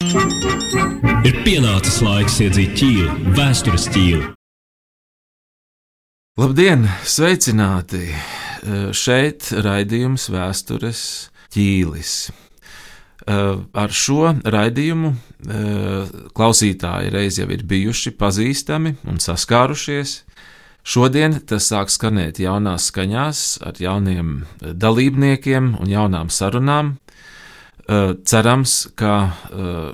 Ir pienācis laiks iedzīt ķīlu, vēstures ķīlu. Labdien, sveicināti! Šeit raidījums Vēstures ķīlis. Ar šo raidījumu klausītāji reiz jau ir bijuši pazīstami un saskārušies. Šodien tas sāk skanēt jaunās skaņās, ar jauniem dalībniekiem un jaunām sarunām. Cerams, ka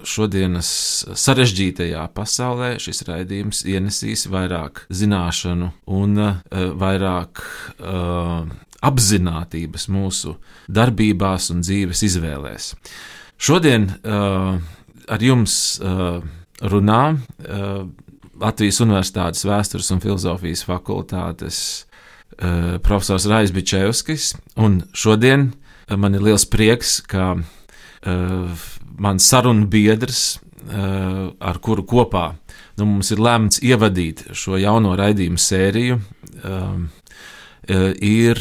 šodienas sarežģītajā pasaulē šis raidījums ienesīs vairāk zināšanu un vairāk apziņotības mūsu darbībās un dzīves izvēlēs. Šodien ar jums runā Latvijas Universitātes Vēstures un Filozofijas fakultātes profesors Rais Bičevskis, un šodien man ir liels prieks, ka mans sarunu biedrs, uh, ar kuru kopā nu, mums ir lēmts ievadīt šo jauno raidījumu sēriju, uh, ir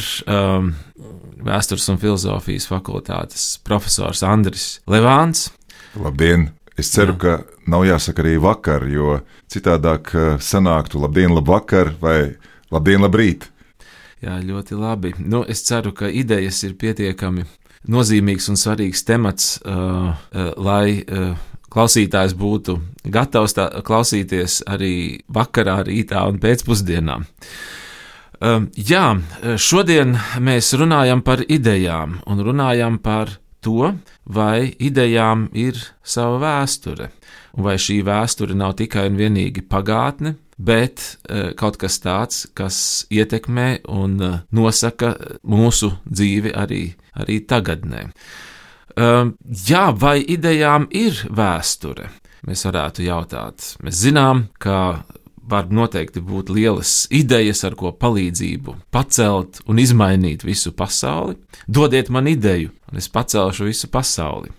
Vēstures un filozofijas fakultātes profesors Andris Levāns. Labdien! Es ceru, Jā. ka nav jāsaka arī vakar, jo citādāk sanāktu labdien, labvakar vai labdien, labrīt. Jā, ļoti labi. Nu, es ceru, ka idejas ir pietiekami nozīmīgs un svarīgs temats, uh, uh, lai uh, klausītājs būtu gatavs tā, klausīties arī vakarā, rītā un pēcpusdienā. Um, jā, šodien mēs runājam par idejām un runājam par to, vai idejām ir sava vēsture, vai šī vēsture nav tikai un vienīgi pagātne, bet uh, kaut kas tāds, kas ietekmē un uh, nosaka mūsu dzīvi arī, arī tagadnē. Uh, jā, vai idejām ir vēsture? Mēs varētu jautāt. Mēs zinām, ka var noteikti būt lielas idejas, ar ko palīdzību pacelt un izmainīt visu pasauli. Dodiet man ideju, un es pacelšu visu pasauli.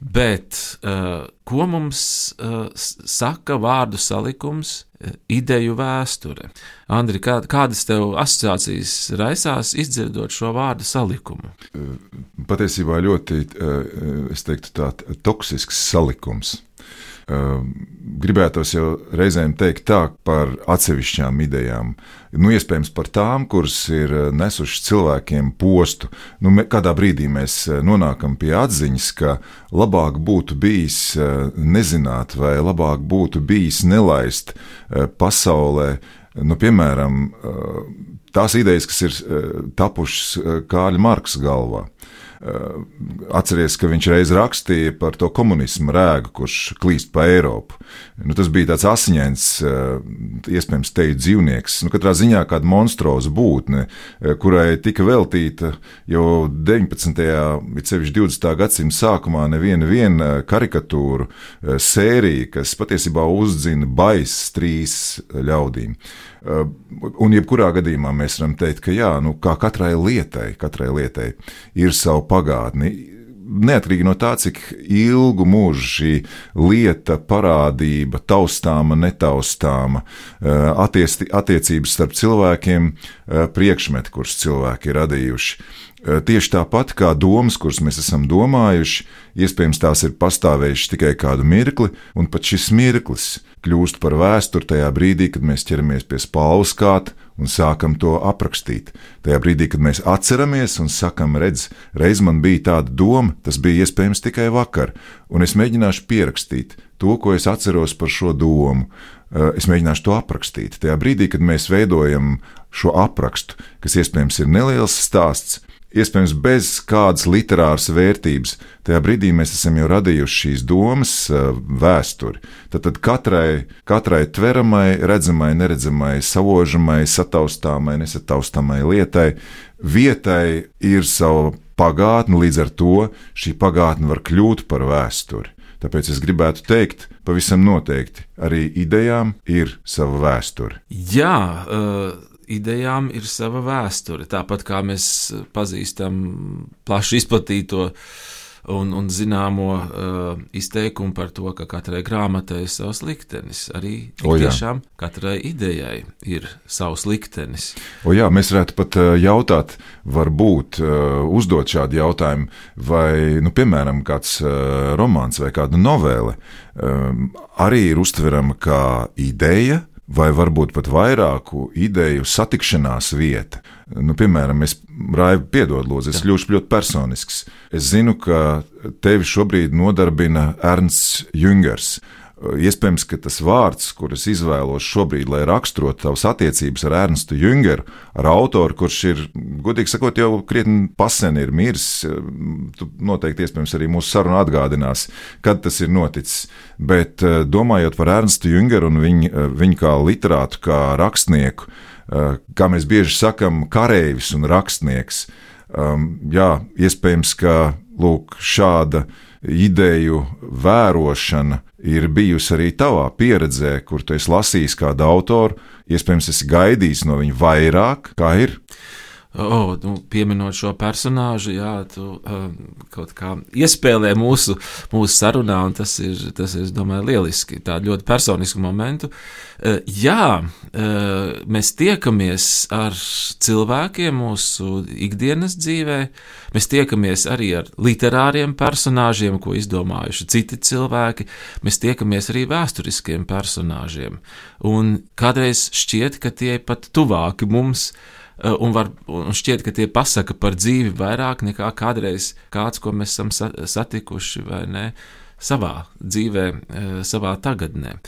Bet uh, ko mums uh, saka vārdu salikums, uh, ideju vēsture? Andri, kā, kādas tev asociācijas raisās izdzirdot šo vārdu salikumu? Patiesībā ļoti, es teiktu, tāds toksisks salikums. Ehm, gribētos jau reizēm teikt tā par atsevišķām idejām. Nu, iespējams, par tām, kuras ir eh, nesušas cilvēkiem postu. Nu, kādā brīdī mēs eh, nonākam pie atziņas, ka labāk būtu bijis eh, nezināt, vai labāk būtu bijis nelaist pasaulē, nu, piemēram, tās idejas, kas ir tapušas Kāļa Marksa galvā. Eh, atcerieties, ka viņš reiz rakstīja par to komunismu rēgu, kurš klīst pa Eiropu. Nu, tas bija tāds asiņains, eh, iespējams, teju dzīvnieks. Nu, katrā ziņā kāda monstruoza būtne, eh, kurai tika veltīta jau 19. un 20. gadsimta sākumā neviena vien karikatūru sērija, kas patiesībā uzdzina baisas trīs ļaudīm. Uh, un, jebkurā gadījumā mēs varam teikt, ka jā, nu, katrai lietai, katrai lietai ir sava pagātne. Neatkarīgi no tā, cik ilgu mūžu šī lieta, parādība, taustāma, netaustāma, attiesti, attiecības starp cilvēkiem, uh, priekšmeti, kurus cilvēki ir radījuši. Tieši tāpat kā domas, kuras mēs esam domājuši, iespējams, tās ir pastāvējušas tikai kādu mirkli, un pat šis mirklis kļūst par vēsturi tajā brīdī, kad mēs ķeramies pie spāles kāta un sākam to aprakstīt. Tajā brīdī, kad mēs atceramies un sakam, redz, reiz man bija tāda doma, tas bija iespējams tikai vakar, un es mēģināšu pierakstīt to, ko es atceros par šo domu. Es mēģināšu to aprakstīt. Tajā brīdī, kad mēs veidojam šo aprakstu, kas iespējams ir neliels stāsts, iespējams, bez kādas literāras vērtības. Tajā brīdī mēs esam jau radījuši šīs domas eh, vēsturi. Tad, tad katrai, katrai tveramai, redzamai, neredzamai, savožamai, sataustāmai, nesataustāmai lietai, vietai ir sava pagātne, līdz ar to šī pagātne var kļūt par vēsturi. Tāpēc es gribētu teikt, pavisam noteikti, arī idejām ir sava vēsture. Jā, uh idejām ir sava vēsture. Tāpat kā mēs pazīstam plaši izplatīto un, un zināmo uh, izteikumu par to, ka katrai grāmatai ir savs liktenis. Arī O, tiešām katrai idejai ir savs liktenis. O, jā, mēs varētu pat uh, jautāt, varbūt uh, uzdot šādu jautājumu, vai, nu, piemēram, kāds uh, romāns vai kāda novele um, arī ir uztverama kā ideja. Vai varbūt pat vairāku ideju satikšanās vieta. Nu, piemēram, es Raivu piedod, lūdzu, es kļūšu ļoti personisks. Es zinu, ka tevi šobrīd nodarbina Ernsts Jungers. Iespējams, ka tas vārds, kurus izvēlos šobrīd, lai raksturotu tavas attiecības ar Ernstu Jungeru, ar autoru, kurš ir, godīgi sakot, jau krietni pasen ir miris, tu noteikti iespējams arī mūsu sarunu atgādinās, kad tas ir noticis. Bet eh, domājot par Ernstu Jungeru un viņu, viņu kā literātu, kā rakstnieku, eh, kā mēs bieži sakam, kareivis un rakstnieks, um, jā, iespējams, ka lūk, šāda ideju vērošana ir bijusi arī tavā pieredzē, kur tu esi lasījis kādu autoru, iespējams, esi gaidījis no viņa vairāk, kā ir. Oh, nu, pieminot šo personāžu, jā, tu um, kaut kā iespēlē mūsu, mūsu sarunā, un tas ir, tas ir, domāju, lieliski. Tādu ļoti personisku momentu. Uh, jā, uh, mēs tiekamies ar cilvēkiem mūsu ikdienas dzīvē, mēs tiekamies arī ar literāriem personāžiem, ko izdomājuši citi cilvēki, mēs tiekamies arī vēsturiskiem personāžiem. Un kādreiz šķiet, ka tie ir pat tuvāki mums. Uh, Un, var, un šķiet, ka tie pasaka par dzīvi vairāk nekā kādreiz kāds, ko mēs esam sa- satikuši vai ne savā dzīvē, uh, savā tagadnē.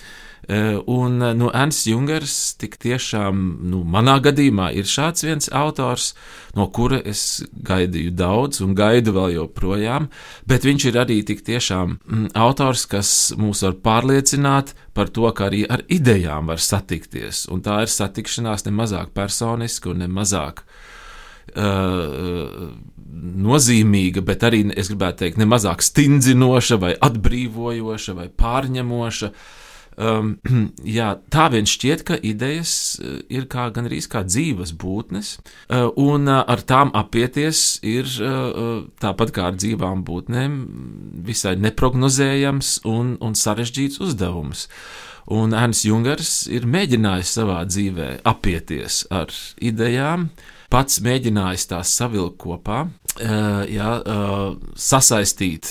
Uh, Un uh, nu, Ernsts Jungers tik tiešām, nu, manā gadījumā, ir šāds viens autors, no kura es gaidīju daudz un gaidu vēl joprojām, bet viņš ir arī tik tiešām mm, autors, kas mūs var pārliecināt par to, ka arī ar idejām var satikties. Un tā ir satikšanās ne mazāk personiska un ne mazāk uh, nozīmīga, bet arī, es gribētu teikt, ne mazāk stingzinoša, vai atbrīvojoša, vai pārņemoša. Um, jā, tā vien šķiet, ka idejas uh, ir kā gandrīz kā dzīves būtnes, uh, un uh, ar tām apieties ir tāpat kā ar dzīvām būtnēm, visai neprognozējams un, un sarežģīts uzdevums. Un Ernsts Jungers ir mēģinājis savā dzīvē apieties ar idejām, pats mēģinājis tās savilkt kopā, jā, sasaistīt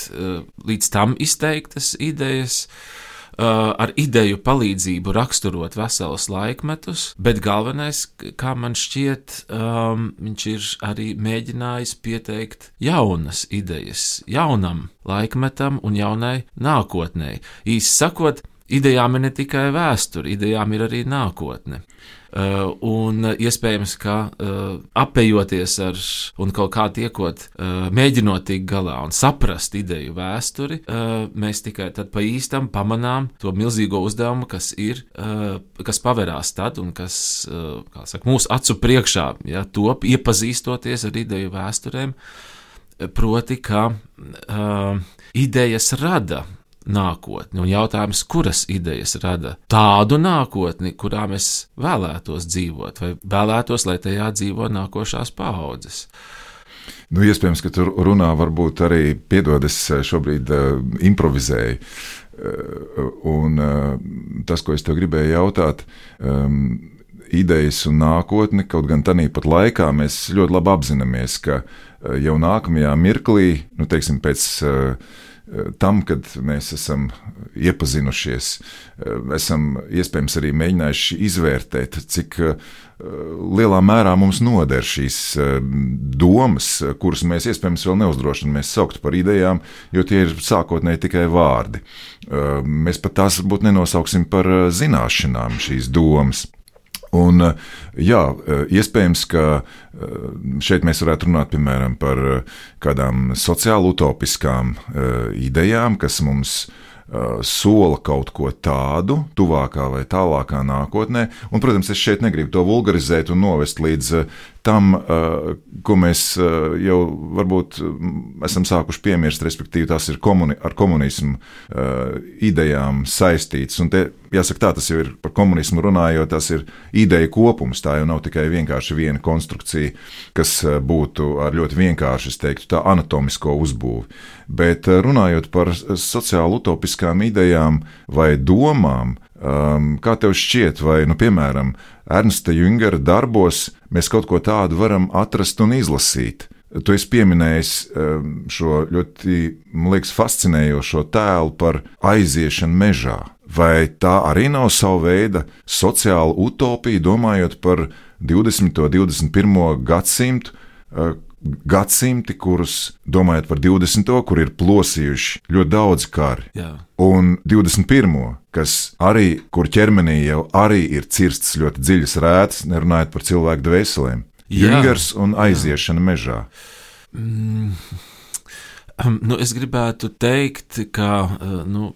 līdz tam izteiktas idejas, uh, ar ideju palīdzību raksturot veselus laikmetus, bet galvenais, kā man šķiet, um, viņš ir arī mēģinājis pieteikt jaunas idejas jaunam laikmetam un jaunai nākotnē. Īsi sakot, idejām ir ne tikai vēsture, idejām ir arī nākotne. Uh, un iespējams, ka uh, apējoties ar un kaut kā tiekot, uh, mēģinot tikt galā un saprast ideju vēsturi, mēs tikai tad pa īstam pamanām to milzīgo uzdevumu, kas ir, kas paverās tad un kas, kā saka, mūsu acu priekšā, ja, top iepazīstoties ar ideju vēsturēm, proti, ka uh, idejas rada nākotni. Un jautājums, kuras idejas rada tādu nākotni, kurā mēs vēlētos dzīvot, vai vēlētos, lai tajā dzīvo nākošās paaudzes. Nu, iespējams, ka tur runā varbūt arī, piedod, es šobrīd uh, improvizēju. Uh, un uh, tas, ko es tev gribēju jautāt, um, idejas un nākotni, kaut gan tādā pat laikā mēs ļoti labi apzināmies, ka uh, jau nākamajā mirklī, nu, teiksim, pēc uh, tam, kad mēs esam iepazinušies, uh, esam iespējams arī mēģinājuši izvērtēt, cik uh, lielā mērā mums noder šīs domas, kuras mēs iespējams vēl neuzdrošinamies saukt par idejām, jo tie ir sākotnēji tikai vārdi. Mēs pat tās varbūt nenosauksim par zināšanām, šīs domas. Un, uh, jā, uh, iespējams, ka uh, šeit mēs varētu runāt piemēram par kādām sociāli utopiskām idejām, kas mums uh, sola kaut ko tādu, tuvākā vai tālākā nākotnē. Un, protams, es šeit negribu to vulgarizēt un novest līdz tam, uh, ko mēs uh, jau varbūt esam sākuši piemirst, respektīvi, tas ir komuni ar komunismu uh, idejām saistīts. Un te, jāsaka, tā tas jau ir par komunismu runājot, tas ir ideja kopums. Tā jau nav tikai vienkārši viena konstrukcija, kas būtu ar ļoti vienkārši, es teiktu, tā anatomisko uzbūvi. Bet runājot par sociāli utopiskām idejām vai domām, Um, kā tev šķiet, vai, nu, piemēram, Ernsta Jungera darbos mēs kaut ko tādu varam atrast un izlasīt? Tu esi pieminējis um, šo ļoti, man liekas, fascinējošo tēlu par aiziešanu mežā. Vai tā arī nav sava veida sociāla utopija, domājot par 20. un 21. gadsimtu, uh, gadsimti, kurus, domājot par 20. kur ir plosījuši ļoti daudz kari, Jā. un 21. kas arī, kur ķermenī jau arī ir cirstas ļoti dziļas rētas, nerunājot par cilvēku dvēselēm. Jungers un aiziešana mežā. Mm. Nu, es gribētu teikt, ka uh, nu,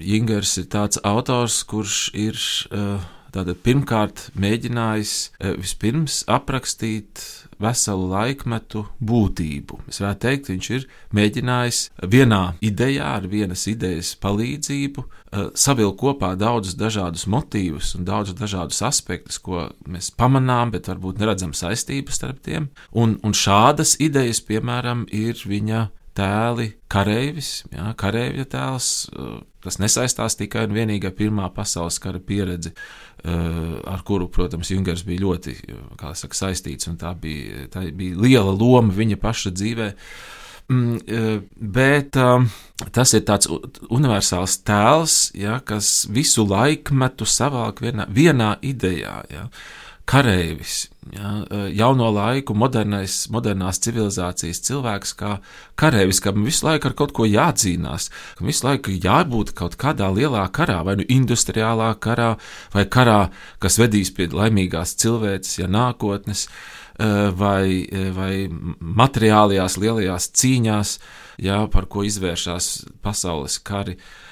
Jungers ir tāds autors, kurš ir uh, tātad, pirmkārt mēģinājis uh, vispirms aprakstīt veselu laikmetu būtību. Es varētu teikt, viņš ir mēģinājis vienā idejā, ar vienas idejas palīdzību, eh, savilkt kopā daudzus dažādus motīvus un daudzus dažādus aspektus, ko mēs pamanām, bet varbūt neredzam saistības starp tiem. Un, un šādas idejas, piemēram, ir viņa tēli kareivis, jā, kareivja tēls, eh, tas nesaistās tikai un vienīgi ar Pirmā pasaules kara pieredzi. Eh, ar kuru, protams, Junkers bija ļoti saka, saistīts, un tā bija, tā bija liela loma viņa paša dzīvē. Mm, bet um, tas ir tāds universāls tēls, ja, kas visu laikmetu savāk vienā, vienā idejā. Ja kareivis, ja, jauno laiku, modernais, modernās civilizācijas cilvēks, kā kareivis, kam visu laiku ar kaut ko jādzīnās, kam visu laiku jābūt kaut kādā lielā karā, vai nu industriālā karā, vai karā, kas vedīs pie laimīgās cilvēces, ja nākotnes, vai, vai materiālajās lielajās cīņās, ja, par ko izvēršas pasaules kari. Uh,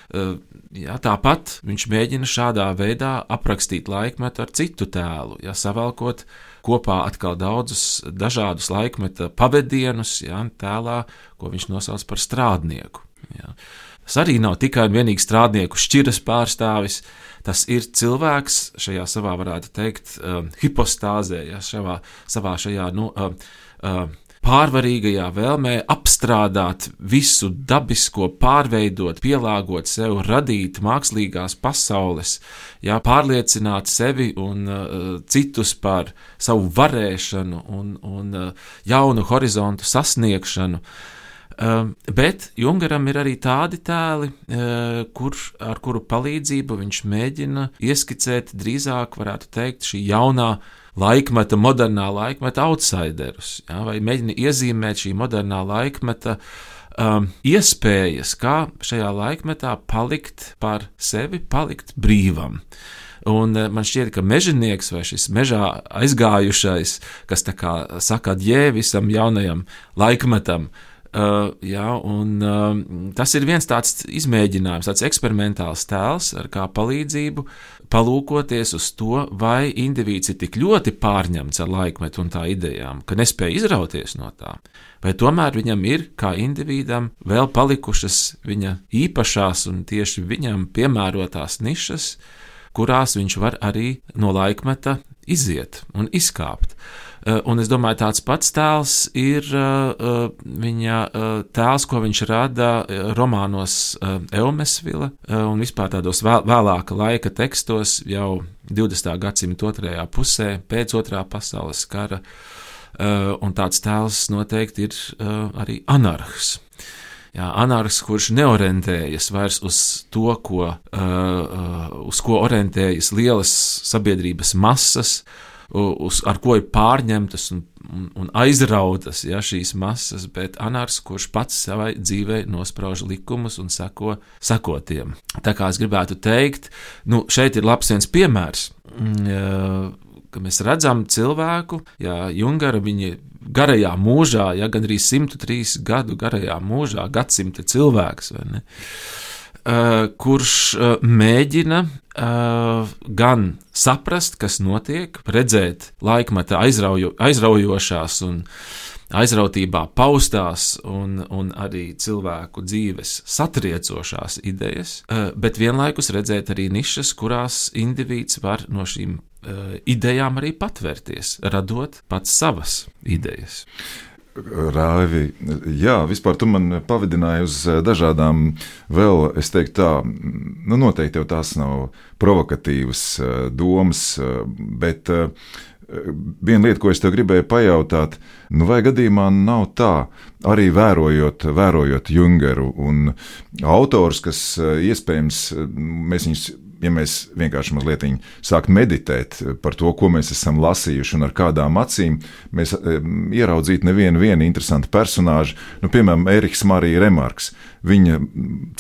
Ja, tāpat viņš mēģina šādā veidā aprakstīt laikmetu ar citu tēlu, ja, savalkot kopā atkal daudzus dažādus laikmeta pavadienus, ja, tēlā, ko viņš nosauc par strādnieku. Ja. Tas arī nav tikai un vienīgi strādnieku šķiras pārstāvis, tas ir cilvēks šajā savā, varētu teikt, um, hipostāzē, ja, šavā, savā šajā, nu, uh, uh, pārvarīgajā vēlmē apstrādāt visu dabisko, pārveidot, pielāgot sev, radīt mākslīgās pasaules, jā, pārliecināt sevi un uh, citus par savu varēšanu un, un uh, jaunu horizontu sasniegšanu. Uh, bet Junkaram ir arī tādi tēli, uh, kur, ar kuru palīdzību viņš mēģina ieskicēt drīzāk, varētu teikt, šī jaunā laikmeta, modernā laikmeta outsiderus, ja, vai mēģina iezīmēt šī modernā laikmeta um, iespējas, kā šajā laikmetā palikt par sevi, palikt brīvam. Un uh, man šķiet, ka mežonieks vai šis mežā aizgājušais, kas tā kā saka, jē, visam jaunajam laikmetam, uh, Uh, jā, un, uh, tas ir viens tāds izmēģinājums, tāds eksperimentāls tēls, ar kā palīdzību palūkoties uz to, vai indivīds ir tik ļoti pārņemts ar laikmetu un tā idejām, ka nespēja izrauties no tā, vai tomēr viņam ir kā individam vēl palikušas viņa īpašās un tieši viņam piemērotās nišas, kurās viņš var arī no laikmeta iziet un izkāpt. Eh, un es domāju, tāds pats tēls ir eh, eh, viņa tēls, ko viņš rada romānos Eumesvila un vispār tādos vēlāka laika tekstos jau 20. gadsimta otrajā pusē, pēc otrā pasaules kara. Un tāds tēls noteikti ir arī anarchs. Jā, anarchs, kurš neorientējas vairs uz to, ko, uh, uz ko orientējas lielas sabiedrības masas, uh, uz, ar ko ir pārņemtas un, un, un aizrautas ja, šīs masas, bet anārs, kurš pats savai dzīvei nosprauž likumus un seko, seko tiem. Tā kā es gribētu teikt, nu, šeit ir labs viens piemērs. Mm, ka mēs redzam cilvēku, ja Jungara viņa garajā mūžā, ja gandrīz 103 gadu garajā mūžā, gadsimta cilvēks, vai ne? Kurš mēģina gan saprast, kas notiek, redzēt laikmeta aizraujo, aizraujošās un aizrautībā paustās un, un arī cilvēku dzīves satriecošās idejas, bet vienlaikus redzēt arī nišas, kurās indivīds var no šīm idejām arī patvērties, radot pats savas idejas. Rāvi, jā, vispār tu man pavadināji uz eh, dažādām, vēl, es teiktu, tā, nu, noteikti jau tās nav provokatīvas eh, domas, eh, bet viena lieta, ko es tev gribēju pajautāt, nu, vai gadījumā nav tā, arī vērojot, vērojot Jungeru un autors, kas iespējams mēs viņus ja mēs vienkārši mazliet sāktu meditēt par to, ko mēs esam lasījuši un ar kādām acīm, mēs ieraudzītu nevienu interesantu personāžu, nu, piemēram, Eriks Marija Remarks. Viņa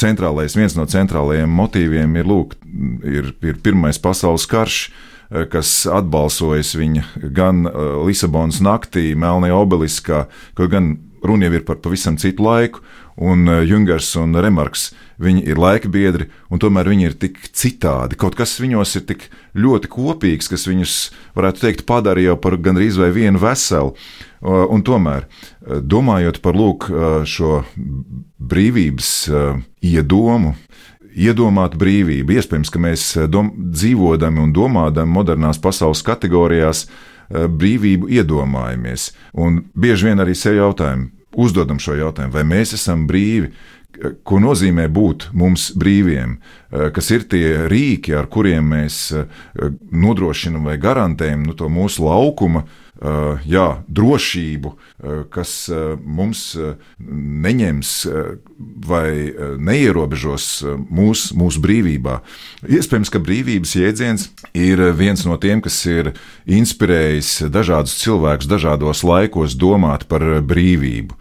centrālais, viens no centrālajiem motīviem ir, lūk, ir, ir Pirmais pasaules karš kas atbalsojas viņa gan Lisabonas naktī, Melnajā obeliskā, kaut gan runa jau ir par pavisam citu laiku, un eh, Jungers un Remarks. Viņi ir laika biedri, un tomēr viņi ir tik citādi. Kaut kas viņos ir tik ļoti kopīgs, kas viņus, varētu teikt, padara jau par gandrīz vai vienu veselu. Un tomēr, eh, domājot par lūk, eh, šo brīvības iedomu, iedomāt brīvību, iespējams, ka mēs dom, dzīvodami un domādami modernās pasaules kategorijās brīvību iedomājamies. Un bieži vien arī sev jautājam, uzdodam šo jautājumu, vai mēs esam brīvi, ko nozīmē būt mums brīviem, kas ir tie rīki, ar kuriem mēs nodrošinam vai garantējam nu, to mūsu laukuma Eh, jā, drošību, eh, kas eh, mums neņems vai neierobežos mūs, mūsu brīvībā. Iespējams, ka brīvības jēdziens ir viens no tiem, kas ir inspirējis dažādus cilvēkus dažādos laikos domāt par brīvību.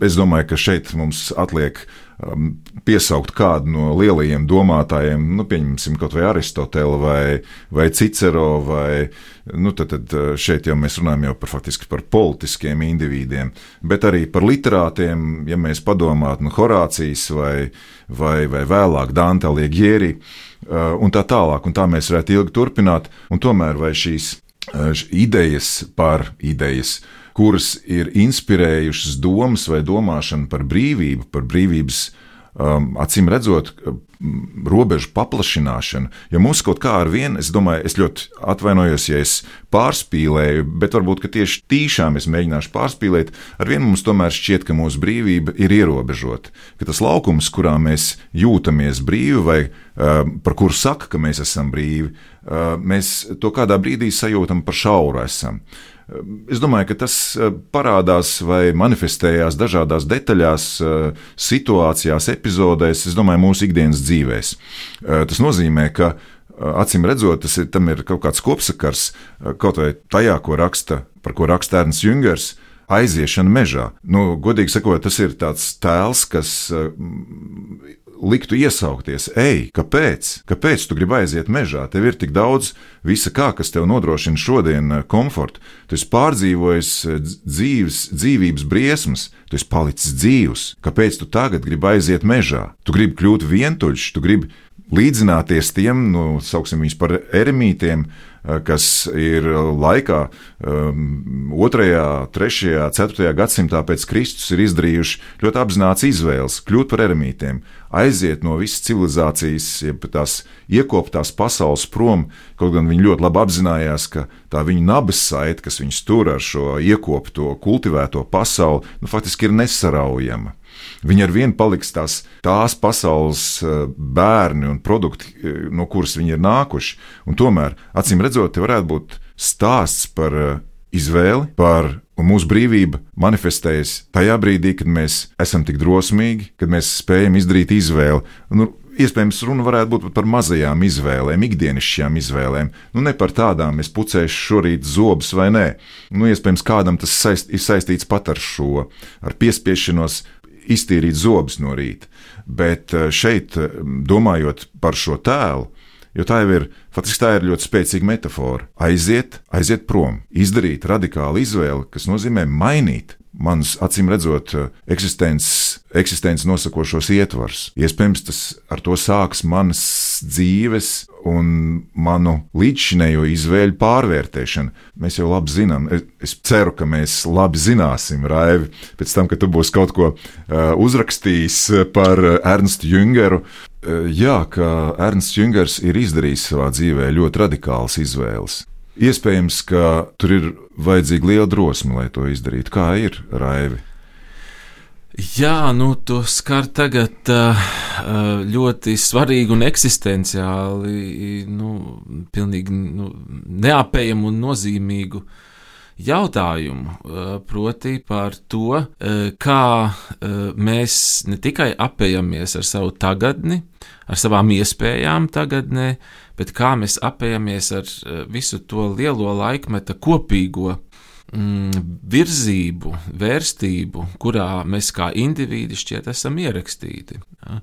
Es domāju, ka šeit mums atliek piesaukt kādu no lielajiem domātājiem, nu, pieņemsim, kaut vai Aristotelu vai, vai Cicero, vai nu, tad, tad uh, šeit jau mēs runājam jau par faktiski par politiskiem indivīdiem, bet arī par literātiem, ja mēs padomātu, nu, Horācijas vai, vai, vai vēlāk Dante Alighieri uh, un tā tālāk, un tā mēs varētu ilgi turpināt, un tomēr vai šīs uh, idejas par idejas kuras ir inspirējušas domas vai domāšanu par brīvību, par brīvības um, acīm redzot, um, robežu paplašināšanu. Jo mums kaut kā ar vienu, es domāju, es ļoti atvainojos, ja es pārspīlēju, bet varbūt tieši tīšām es mēģināšu pārspīlēt. Ar vienu mums tomēr šķiet, ka mūsu brīvība ir ierobežota. Ka tas laukums, kurā mēs jūtamies brīvi, vai uh, par kuru saka, ka mēs esam brīvi, uh, mēs to kādā brīdī sajūtam par šauru esam. Es domāju, ka tas eh, parādās vai manifestējās dažādās detaļās, eh, situācijās, epizodēs, es domāju, mūsu ikdienas dzīvēs. Eh, tas nozīmē, ka acīm redzot, tas ir, ir kaut kāds kopsakars kaut vai tajā, ko raksta, par ko raksta Ernsts Jungers. Aiziešana mežā. Nu, godīgi sakot, tas ir tāds tēls, kas liktu iesaukties, ej, kāpēc? Kāpēc tu gribi aiziet mežā? Tev ir tik daudz visa kā, kas tev nodrošina šodien eh, komfortu. Tu esi pārdzīvojis eh, dzīves, dzīvības briesmas, tu esi palicis dzīvs. Kāpēc tu tagad gribi aiziet mežā? Tu gribi kļūt vientuļš, tu gribi līdzināties tiem, nu, sauksim viņus par eremītiem, kas ir laikā, um, 2., 3., 4. gadsimtā pēc Kristus ir izdarījuši ļoti apzināts izvēles kļūt par eremītiem, aiziet no visas civilizācijas, jeb tās iekoptās pasaules prom, kaut gan viņi ļoti labi apzinājās, ka tā viņu nabas saite, kas viņus tur ar šo iekopto, kultivēto pasauli, nu, faktiski ir nesaraujama. Viņi ar vienu paliks tās, tās pasaules eh, bērni un produkti, eh, no kuras viņi ir nākuši. Un tomēr, acīm redzot, te varētu būt stāsts par eh, izvēli, par Un mūsu brīvība manifestējas tajā brīdī, kad mēs esam tik drosmīgi, kad mēs spējam izdarīt izvēli. Nu, iespējams, runa varētu būt par mazajām izvēlēm, ikdienišķām izvēlēm. Nu, ne par tādām, es pucēšu šorīt zobus vai nē. Nu, iespējams, kādam tas saist, ir saistīts pat ar šo, ar piespiešanos iztīrīt zobus no rīta. Bet eh, šeit, eh, domājot par šo tēlu, jo tā jau ir, faktiski tā ir ļoti spēcīga metāfora. Aiziet, aiziet prom, izdarīt radikālu izvēli, kas nozīmē mainīt manus acīm redzot eksistences, eksistences nosakošos ietvars. Iespējams, tas ar to sāks manas dzīves un manu līdzšinējo izvēļu pārvērtēšana. Mēs jau labi zinām, es, es ceru, ka mēs labi zināsim, Raivi, pēc tam, kad tu būsi kaut ko uh, uzrakstījis par Ernstu Jungeru. Uh, jā, ka Ernsts Jungers ir izdarījis savā dzīvē ļoti radikālas izvēles. Iespējams, ka tur ir vajadzīga liela drosme, lai to izdarītu. Kā ir Raivi? Jā, nu, tu skar tagad ļoti svarīgu un eksistenciāli, nu, pilnīgi nu, neapējamu un nozīmīgu jautājumu. Proti par to, kā mēs ne tikai apējamies ar savu tagadni, ar savām iespējām tagadnē, bet kā mēs apējamies ar visu to lielo laikmeta kopīgo mm, virzību, vērstību, kurā mēs kā indivīdi šķiet esam ierakstīti. Ja.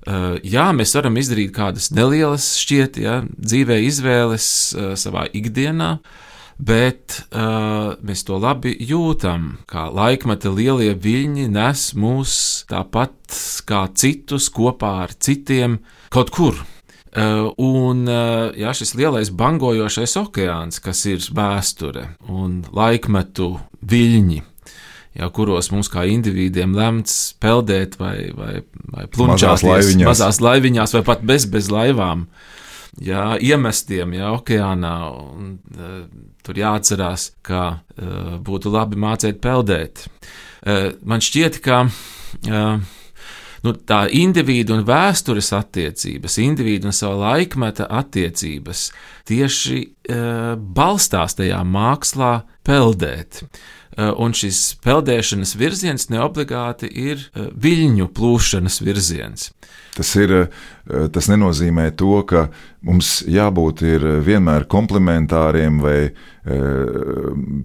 Uh, jā, mēs varam izdarīt kādas nelielas, šķiet, ja, dzīvē izvēles uh, savā ikdienā, bet uh, mēs to labi jūtam, kā laikmeta lielie viļņi nes mūs tāpat kā citus kopā ar citiem kaut kur. Uh, un uh, jā, šis lielais bangojošais okeāns, kas ir vēsture un laikmetu viļņi, jā, kuros mums kā individiem lemts peldēt vai, vai, vai plunčāties mazās laiviņās. mazās laiviņās vai pat bez, bez laivām. Jā, iemestiem jā, okeānā. Un, uh, tur jāatcerās, ka uh, būtu labi mācīt peldēt. Uh, man šķiet, ka uh, nu, tā individu un vēstures attiecības, individu un sava laikmeta attiecības tieši uh, balstās tajā mākslā peldēt. Uh, un šis peldēšanas virziens neobligāti ir uh, viļņu plūšanas virziens. Tas, ir, tas nenozīmē to, ka mums jābūt vienmēr komplementāriem vai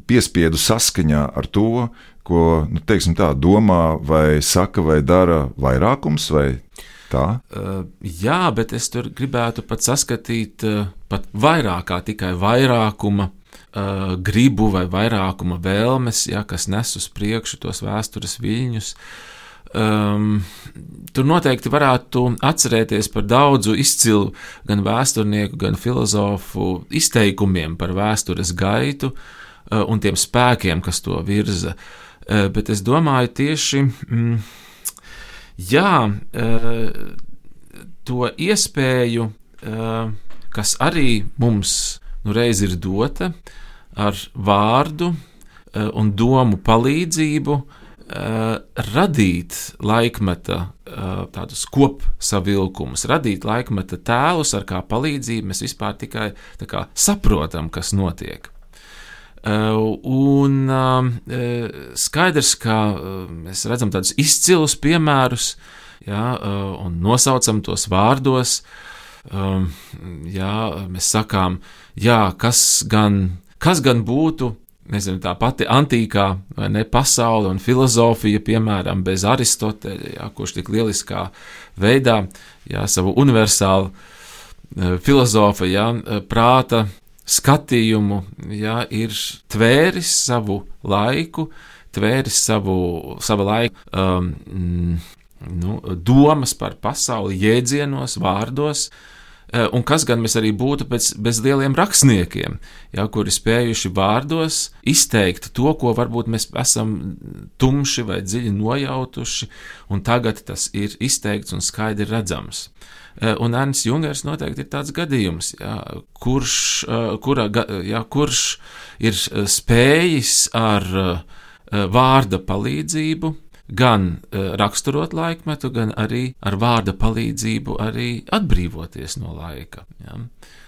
piespiedu saskaņā ar to, ko nu, tā, domā, vai saka, vai dara vairākums, vai tā? Uh, jā, bet es tur gribētu pat saskatīt uh, pat vairāk kā tikai vairākuma. Uh, gribu vai vairākuma vēlmes, ja, kas nes uz priekšu tos vēstures viļņus. Um, tur noteikti varētu atcerēties par daudzu izcilu gan vēsturnieku, gan filozofu izteikumiem par vēstures gaitu uh, un tiem spēkiem, kas to virza. Uh, bet es domāju tieši, mm, jā, eh, to iespēju, eh, kas arī mums nu reiz ir dota ar vārdu un domu palīdzību, radīt laikmeta tādus kopsavilkumus, radīt laikmeta tēlus, ar kā palīdzību mēs vispār tikai kā, saprotam, kas notiek. Uh, un uh, skaidrs, ka uh, mēs redzam tādus izcilus piemērus, jā, un nosaucam tos vārdos. Um, jā, mēs sakām, jā, kas, gan, kas gan būtu nezinu, tā pati antīkā ne, pasaule un filozofija, piemēram, bez Aristoteļa, jā, kurš tik lieliskā veidā jā, savu universālu filozofu, jā, prāta skatījumu, ja, ir tvēris savu laiku, tvēris savu, savu laiku, um, nu, domas par pasauli, jēdzienos, vārdos. Uh, un kas gan mēs arī būtu bez, bez lieliem rakstniekiem, ja, kuri spējuši vārdos izteikt to, ko varbūt mēs esam tumši vai dziļi nojautuši, un tagad tas ir izteikts un skaidri redzams. Eh, un Ernsts Jungers noteikti ir tāds gadījums, jā, kurš, eh, kura, jā, kurš ir eh, spējis ar vārda palīdzību gan raksturot laikmetu, gan arī ar vārda palīdzību arī atbrīvoties no laika. Jā.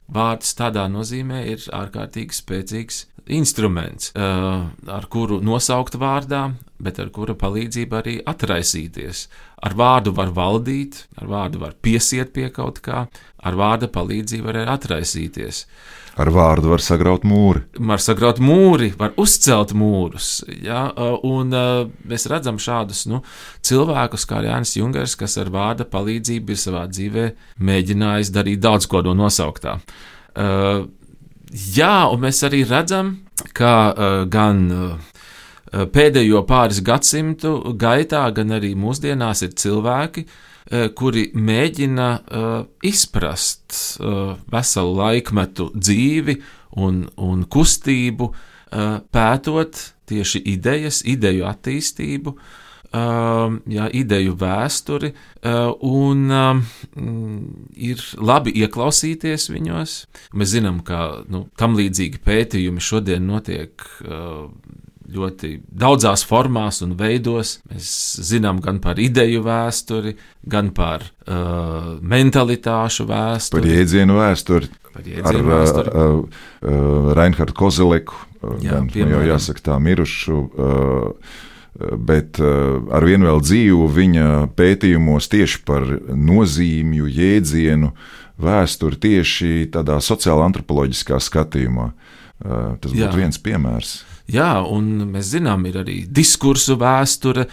Vārds tādā nozīmē ir ārkārtīgi spēcīgs instruments, ar kuru nosaukt vārdā, bet ar kura palīdzību arī atraisīties Ar vārdu var valdīt, ar vārdu var piesiet pie kaut kā, ar vārda palīdzību var arī atraisīties. Ar vārdu var sagraut mūri. Var sagraut mūri, var uzcelt mūrus. Ja? Un mēs redzam šādus nu, cilvēkus, kā Jānis Jungers, kas ar vārda palīdzību ir savā dzīvē mēģinājis darīt daudz ko no nosauktā. Jā, un mēs arī redzam, ka gan pēdējo pāris gadsimtu gaitā, gan arī mūsdienās ir cilvēki, kuri mēģina izprast veselu laikmetu dzīvi un, un kustību, pētot tieši idejas, ideju attīstību, jā, ideju vēsturi, un uh, ir labi ieklausīties viņos. Mēs zinām, ka nu, tam līdzīgi pētījumi šodien notiek. Uh, ļoti daudzās formās un veidos. Mēs zinām gan par ideju vēsturi, gan par uh, mentalitāšu vēsturi. Par jēdzienu vēsturi. Par jēdzienu ar vēsturi. Uh, uh, uh, Reinhardu Kozeleku, uh, Jā, gan, nu, jau jāsaka tā mirušu. Uh, bet ar vienu vēl dzīvu viņa pētījumos tieši par nozīmju, jēdzienu, vēsturi tieši tādā sociāla antropoloģiskā skatījumā. Tas būtu Jā. viens piemērs. Jā, un mēs zinām, ir arī diskursu vēsture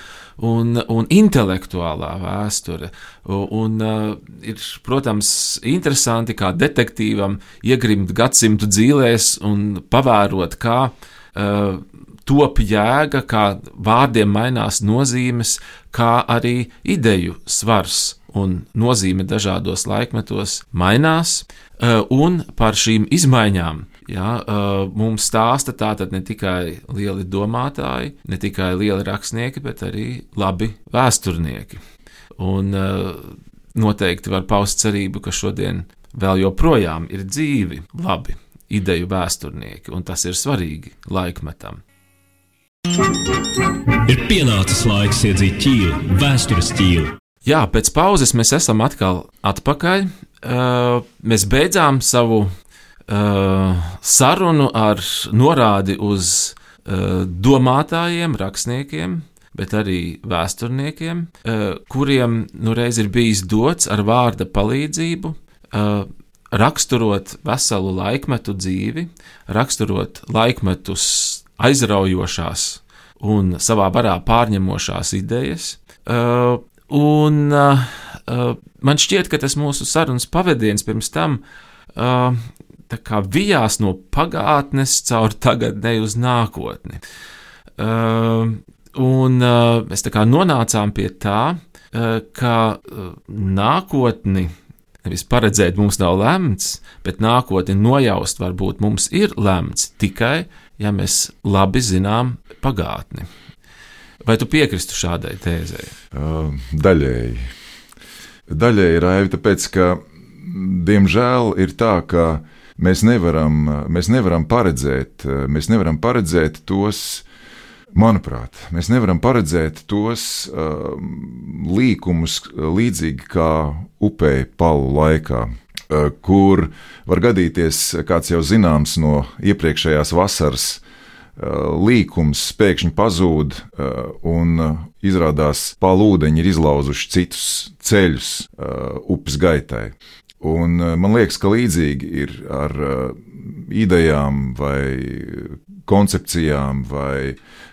un, un intelektuālā vēsture. Un, un ir, protams, interesanti kā detektīvam iegrimt gadsimtu dzīvēs un pavērot, kā uh, top jēga, kā vārdiem mainās nozīmes, kā arī ideju svars un nozīme dažādos laikmetos mainās, un par šīm izmaiņām Ja, mums stāsta tātad ne tikai lieli domātāji, ne tikai lieli rakstnieki, bet arī labi vēsturnieki. Un noteikti var paust cerību, ka šodien vēl joprojām ir dzīvi labi ideju vēsturnieki, un tas ir svarīgi laikmetam. Ir pienācis laiks iedzīt ķīlu, vēstures ķīlu. Jā, pēc pauzes mēs esam atkal atpakaļ. Uh, mēs beidzām savu uh, sarunu ar norādi uz uh, domātājiem, rakstniekiem, bet arī vēsturniekiem, uh, kuriem nu reiz ir bijis dots ar vārda palīdzību. Uh, raksturot veselu laikmetu dzīvi, raksturot laikmetus aizraujošās un savā varā pārņemošās idejas. Uh, un uh, man šķiet, ka tas mūsu sarunas pavadiens pirms tam uh, vijās no pagātnes caur tagadnē uz nākotni. Uh, un uh, mēs tā kā nonācām pie tā, uh, ka uh, nākotni nevis paredzēt mums nav lemts, bet nākotni nojaust varbūt mums ir lemts tikai, ja mēs labi zinām pagātni. Vai tu piekristu šādai tēzei? Uh, daļēji. Daļēji ir aivi, tāpēc ka, diemžēl, ir tā, ka Mēs nevaram, mēs nevaram, paredzēt, mēs nevaram paredzēt tos, manuprāt, mēs nevaram paredzēt tos uh, līkumus līdzīgi kā upēji palu laikā. Uh, kur var gadīties, kāds jau zināms no iepriekšējās vasaras, uh, līkums pēkšņi pazūd, uh, un izrādās, palūdeņi ir izlauzuši citus ceļus upes gaitai. Un eh, man liekas, ka līdzīgi ir ar uh, idejām vai koncepcijām vai uh,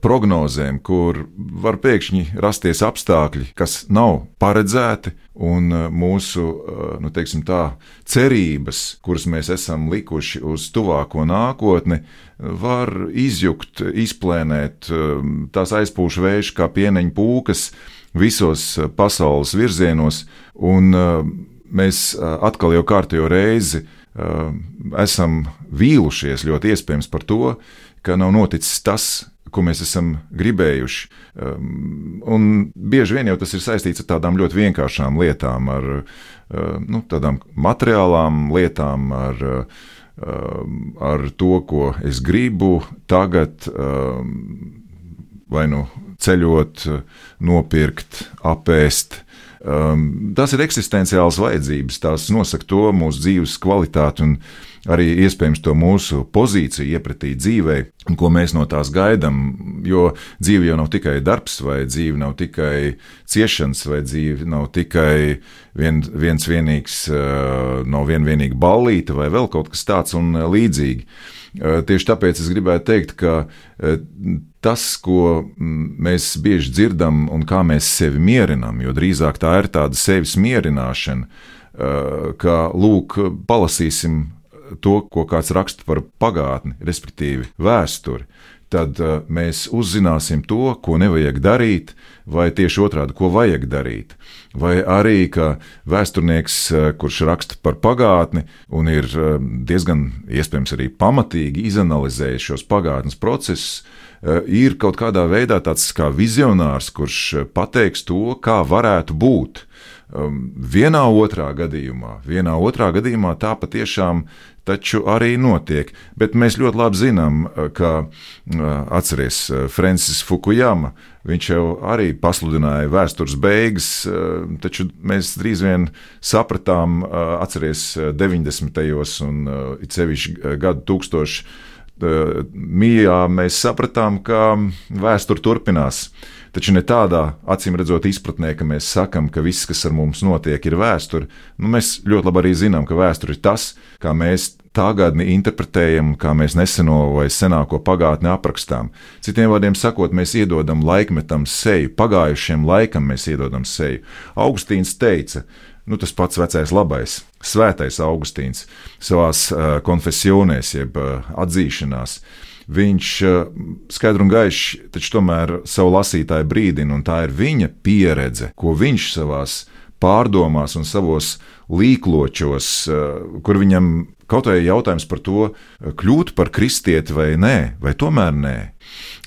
prognozēm, kur var pēkšņi rasties apstākļi, kas nav paredzēti, un mūsu nu, tā, cerības, kuras mēs esam likuši uz tuvāko nākotni, var izjukt, izplēnēt, tās aizpūš vējš kā pieneņa pūkas visos pasaules virzienos. Un, mēs atkal jau kārtējo reizi esam vīlušies ļoti iespējams par to, ka nav noticis tas, ko mēs esam gribējuši. Un bieži vien jau tas ir saistīts ar tādām ļoti vienkāršām lietām, ar nu, tādām materiālām lietām, ar, ar to, ko es gribu tagad, vai nu ceļot, nopirkt, apēst Um, tas ir eksistenciāls vajadzības, tās nosaka to mūsu dzīves kvalitāti un arī iespējams to mūsu pozīciju iepratī dzīvē, ko mēs no tās gaidām. Jo dzīve jau nav tikai darbs, vai dzīve nav tikai ciešanas, vai dzīve nav tikai vien, viens vienīgs, uh, nav vien vienīga ballīte vai vēl kaut kas tāds un uh, līdzīgi. Uh, tieši tāpēc es gribētu teikt, ka tas, ko mm, mēs bieži dzirdam un kā mēs sevi mierinām, jo drīzāk tā ir tāda sevis mierināšana, uh, ka, lūk, palasīsim to, ko kāds raksta par pagātni, respektīvi vēsturi. tad uh, mēs uzzināsim to, ko nevajag darīt, vai tieši otrādi, ko vajag darīt. Vai arī, ka vēsturnieks, uh, kurš raksta par pagātni un ir diezgan iespējams arī pamatīgi izanalizējis šos pagātnes procesus, ir kaut kādā veidā tāds kā vizionārs, kurš pateiks to, kā varētu būt. Um, vienā otrā gadījumā, vienā otrā gadījumā tā patiešām taču arī notiek. Bet mēs ļoti labi zinām, eh, ka eh, atceries eh, Francis Fukujama. Viņš jau arī pasludināja vēstures beigas, taču mēs drīz vien sapratām, atceries 90. un it sevišķi gadu tūkstošu mījā, mēs sapratām, ka vēsture turpinās. Taču ne tādā acīm redzot izpratnē, ka mēs sakām, ka viss, kas ar mums notiek, ir vēsture. Nu, mēs ļoti labi arī zinām, ka vēsture ir tas, kā mēs tagadni interpretējam, kā mēs neseno vai senāko pagātni aprakstām. Citiem vārdiem sakot, mēs iedodam laikmetam seju, pagājušiem laikam mēs iedodam seju. Augustīns teica, nu, tas pats vecais labais, svētais Augustīns savā uh, konfesionēs, jeb uh, atzīšanās. Viņš uh, skaidri un gaiši, taču tomēr savu lasītāju brīdina, un tā ir viņa pieredze, ko viņš savās pārdomās un savos līkločos, kur viņam Kaut vai jautājums par to, kļūt par kristieti vai nē, vai tomēr nē.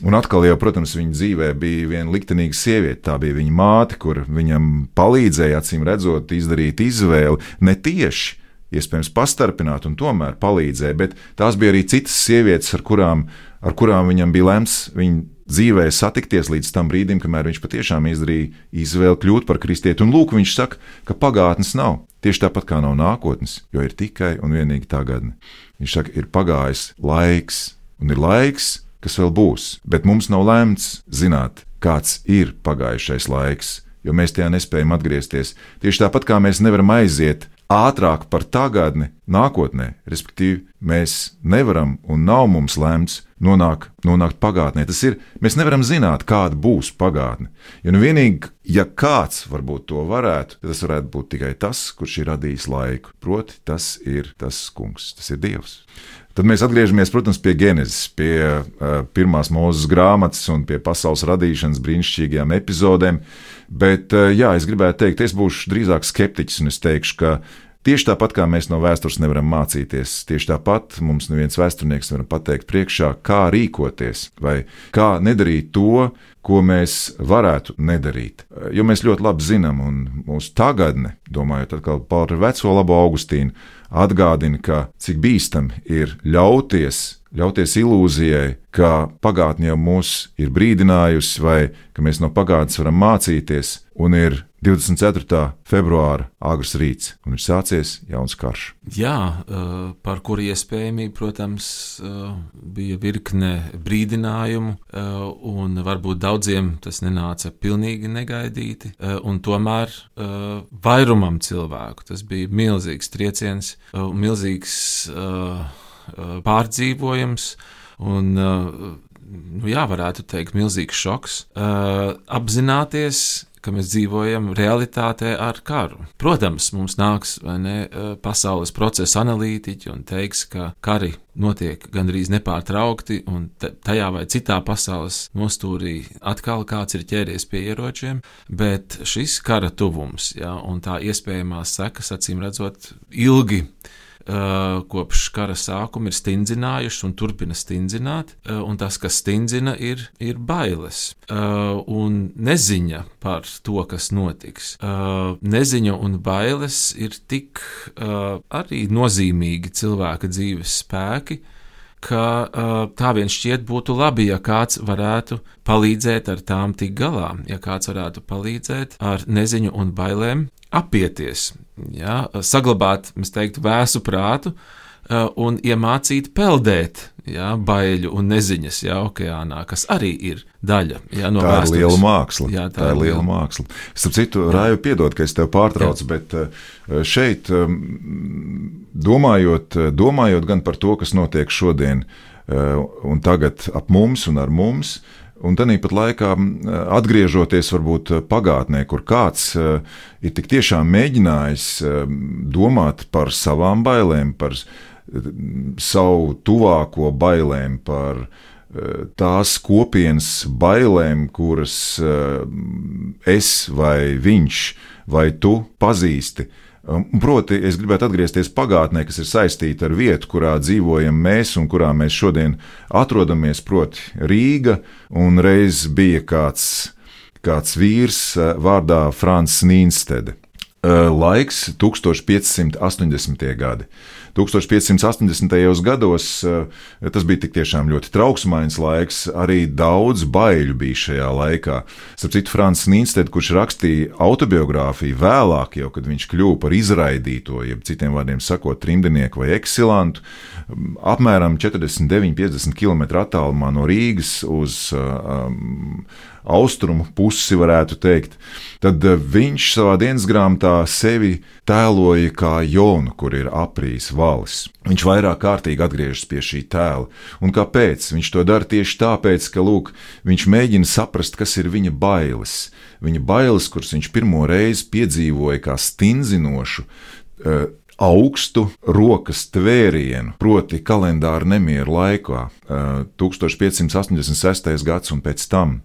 Un atkal, jau, protams, viņa dzīvē bija viena liktenīga sieviete. Tā bija viņa māte, kur viņam palīdzēja, acīm redzot, izdarīt izvēli ne tieši. Iespējams, pastarpināt, un tomēr palīdzēja, bet tās bija arī citas sievietes, ar kurām, ar kurām viņam bija lemts viņa dzīvē satikties līdz tam brīdim, kamēr viņš patiešām izdarīja izvēli kļūt par kristieti. Un lūk, viņš saka, ka pagātnes nav. Tieši tāpat kā nav nākotnes, jo ir tikai un vienīgi tagadne. Viņš saka, ir pagājis laiks, un ir laiks, kas vēl būs, bet mums nav lemts zināt, kāds ir pagājušais laiks, jo mēs tajā nespējam atgriezties. Tieši tāpat kā mēs nevaram aiziet ātrāk par tagadni nākotnē, respektīvi, mēs nevaram un nav mums lemts nonāk, nonākt pagātnē. Tas ir, mēs nevaram zināt, kāda būs pagātne. Jo nu vienīgi, ja kāds varbūt to varētu, tad tas varētu būt tikai tas, kurš ir radījis laiku. Proti, tas ir tas kungs, tas ir Dievs. Tad mēs atgriežamies, protams, pie Genesis, pie uh, pirmās mūzes grāmatas un pie pasaules radīšanas brīnišķīgajām epizodēm. Bet, uh, jā, es gribētu teikt, es būšu drīzāk skeptiķis un es teikšu, ka Tieši tāpat kā mēs no vēstures nevaram mācīties, tieši tāpat mums neviens vēsturnieks nevar pateikt priekšā, kā rīkoties vai kā nedarīt to, ko mēs varētu nedarīt. Jo mēs ļoti labi zinām, un mūsu tagadne, domājot atkal par veco labo Augustīnu, atgādina, ka cik bīstami ir ļauties ļauties ilūzijai, ka pagātne jau mūs ir brīdinājusi, vai ka mēs no pagātnes varam mācīties, un ir 24. februāra agrs rīts, un ir sācies jauns karš. Jā, par kuru iespējamību, protams, bija virkne brīdinājumu, un varbūt daudziem tas nenāca pilnīgi negaidīti, un tomēr vairumam cilvēku tas bija milzīgs trieciens, milzīgs pārdzīvojams. Un, nu, jā, varētu teikt, milzīgs šoks. Uh, apzināties, ka mēs dzīvojam realitātē ar karu. Protams, mums nāks ne, pasaules procesa analītiķi un teiks, ka kari notiek gandrīz nepārtraukti, un tajā vai citā pasaules nostūrī atkal kāds ir ķēries pie ieročiem, bet šis kara tuvums ja, un tā iespējamās sekas, acīm redzot, ilgi kopš kara sākuma ir stindzinājuši un turpina stindzināt, uh, un tas, kas stindzina, ir, ir bailes uh, un neziņa par to, kas notiks. Neziņa un bailes ir tik arī nozīmīgi cilvēka dzīves spēki, ka tā vien šķiet būtu labi, ja kāds varētu palīdzēt ar tām tik galā, ja kāds varētu palīdzēt ar neziņu un bailēm apieties, ja, saglabāt, mēs teiktu, vēsu prātu uh, un iemācīt peldēt ja, baiļu un neziņas ja, okeānā, kas arī ir daļa ja, no tā vēstures. ir liela māksla. Jā, tā, tā ir liela māksla. Starp citu, Rāju, piedod, ka es tev pārtraucu, jā. bet uh, šeit um, domājot, domājot gan par to, kas notiek šodien un tagad ap mums un ar mums, Un tāpat laikā atgriežoties varbūt pagātnē, kur kāds ir tik tiešām mēģinājis domāt par savām bailēm, par savu tuvāko bailēm, par tās kopienas bailēm, kuras es vai viņš vai tu pazīsti. Proti, es gribētu atgriezties pagātnē, kas ir saistīta ar vietu, kurā dzīvojam mēs un kurā mēs šodien atrodamies, proti, Rīga. Un reiz bija kāds, kāds vīrs vārdā Frans Nīnstede. Laiks 1580. gadi. 1580. gados eh, tas bija tiešām ļoti trauksmains laiks, arī daudz baiļu bija šajā laikā. Starp citu, Frančs Nīnsteds, kurš rakstīja autobiogrāfiju vēlāk, jau kad viņš kļuva par izraidīto, jeb citiem vārdiem sakot, trimdnieku vai eksilantu, apmēram 49-50 km attālumā no Rīgas uz um, austrumu pusi, varētu teikt, tad eh, viņš savā dienas grāmatā sevi tēloja kā Jonu, kur ir aprīs valis. Viņš vairāk kārtīgi atgriežas pie šī tēla. Un kāpēc? Viņš to dara tieši tāpēc, ka lūk, viņš mēģina saprast, kas ir viņa bailes. Viņa bailes, kuras viņš pirmo reizi piedzīvoja kā stinzinošu, uh, augstu rokas tvērienu, proti, kalendāra nemieru laikā, 1586. Eh, gads un pēc tam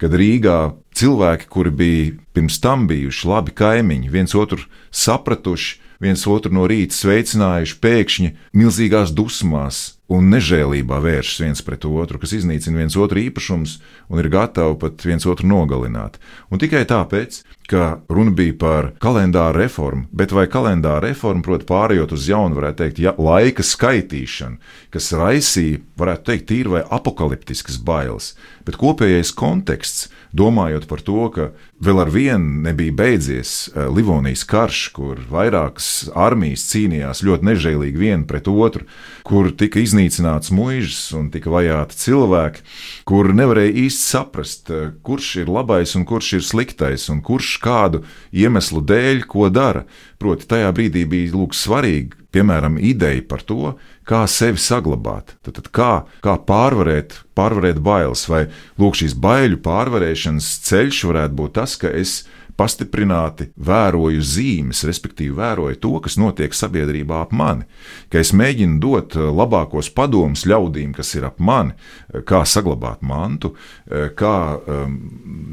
kad Rīgā cilvēki, kuri bija pirms tam bijuši labi kaimiņi, viens otru sapratuši, viens otru no rīta sveicinājuši, pēkšņi milzīgās dusmās un nežēlībā vēršas viens pret otru, kas iznīcina viens otru īpašumus un ir gatavi pat viens otru nogalināt. Un tikai tāpēc, ka runa bija par kalendāra reformu, bet vai kalendāra reforma, proti, pārējot uz jaunu, varētu teikt, ja, laika skaitīšanu, kas raisīja, varētu teikt, tīri vai apakaliptiskas bailes, bet kopējais konteksts domājot par to, ka vēl ar vienu nebija beidzies eh, Livonijas karš, kur vairākas armijas cīnījās ļoti nežēlīgi viena pret otru, kur tika iznīcināts muīžas un tika vajāti cilvēki, kur nevarēja īsti saprast, eh, kurš ir labais un kurš ir sliktais, un kurš kādu iemeslu dēļ ko dara. Proti, tajā brīdī bija lūk, svarīgi piemēram, ideja par to, kā sevi saglabāt, tad, tad kā, kā pārvarēt, pārvarēt bailes, vai lūk, šīs baiļu pārvarēšanas ceļš varētu būt tas, ka es pastiprināti vēroju zīmes, respektīvi vēroju to, kas notiek sabiedrībā ap mani, ka es mēģinu dot eh, labākos padomus ļaudīm, kas ir ap mani, eh, kā saglabāt mantu, eh, kā um,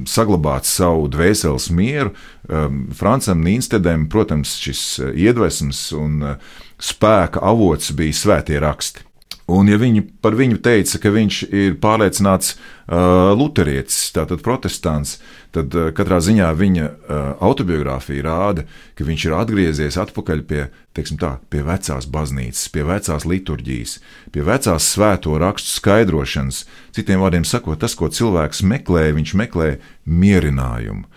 saglabāt savu dvēseles mieru. Um, Francam Nīnstedam, protams, šis iedvesmas un spēka avots bija svētie raksti. Un, ja viņi par viņu teica, ka viņš ir pārliecināts uh, luterietis, tātad protestants, tad uh, katrā ziņā viņa uh, autobiogrāfija rāda, ka viņš ir atgriezies atpakaļ pie, tā, pie vecās baznīcas, pie vecās liturģijas, pie vecās svēto rakstu skaidrošanas. Citiem vārdiem sakot, tas, ko cilvēks meklē, viņš meklē mierinājumu.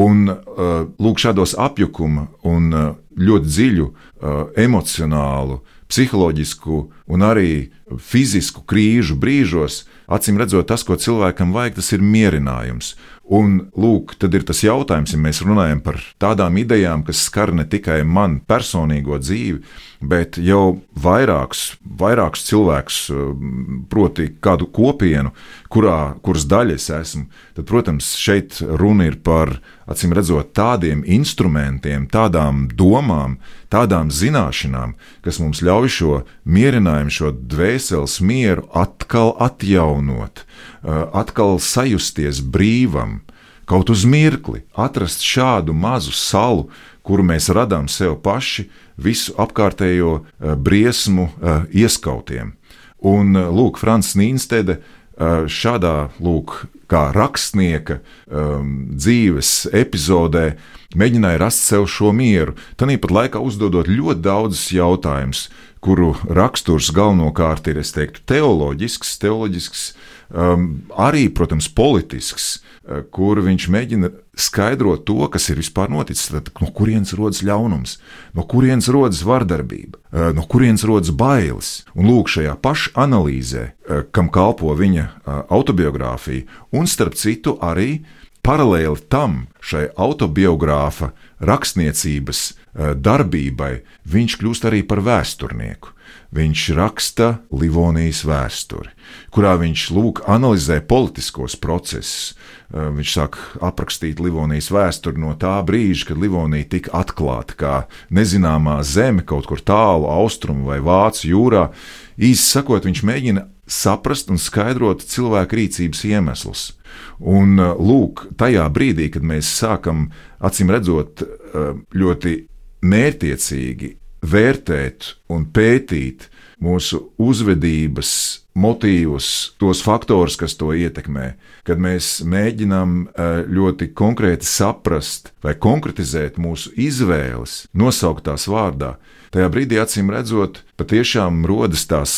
Un uh, lūk, šādos apjukuma un uh, ļoti dziļu uh, emocionālu, psiholoģisku un arī fizisku krīžu brīžos, acīm redzot, tas, ko cilvēkam vajag, tas ir mierinājums. Un, lūk, tad ir tas jautājums, ja mēs runājam par tādām idejām, kas skar ne tikai man personīgo dzīvi, bet jau vairākus, vairākus cilvēkus, proti, kādu kopienu, kurā, kuras daļa es esmu, tad, protams, šeit runa ir par, acīm redzot, tādiem instrumentiem, tādām domām, tādām zināšanām, kas mums ļauj šo mierinājumu, šo dvēseles mieru atkal atjaunot atkal sajusties brīvam, kaut uz mirkli, atrast šādu mazu salu, kuru mēs radām sev paši, visu apkārtējo briesmu ieskautiem. Un lūk, Frančs Nīnstede šādā lūk, kā rakstnieka um, dzīves epizodē mēģināja rast sev šo mieru, tāpat laikā uzdodot ļoti daudzus jautājumus, kuru raksturs galvenokārt ir, teiktu, teoloģisks, teoloģisks um, arī, protams, politisks, uh, kur viņš mēģina skaidrot to, kas ir vispār noticis. Tad, no kurienes rodas ļaunums, no kurienes rodas vardarbība, uh, no kurienes rodas bailes. Un lūk, šajā pašanalīzē, uh, kam kalpo viņa autobiogrāfija, un starp citu arī paralēli tam šai autobiogrāfa rakstniecības uh, darbībai, viņš kļūst arī par vēsturnieku viņš raksta Livonijas vēsturi, kurā viņš lūk analizē politiskos procesus. Eh, viņš sāk aprakstīt Livonijas vēsturi no tā brīža, kad Livonija tika atklāta kā nezināmā zeme kaut kur tālu austrumu vai vācu jūrā. Īsi sakot, viņš mēģina saprast un skaidrot cilvēku rīcības iemeslus. Un, uh, lūk, tajā brīdī, kad mēs sākam, acīm redzot, uh, ļoti mērķiecīgi vērtēt un pētīt mūsu uzvedības motīvus, tos faktorus, kas to ietekmē, kad mēs mēģinām uh, ļoti konkrēti saprast vai konkretizēt mūsu izvēles, nosaukt tās vārdā, tajā brīdī, acīm redzot, patiešām rodas tās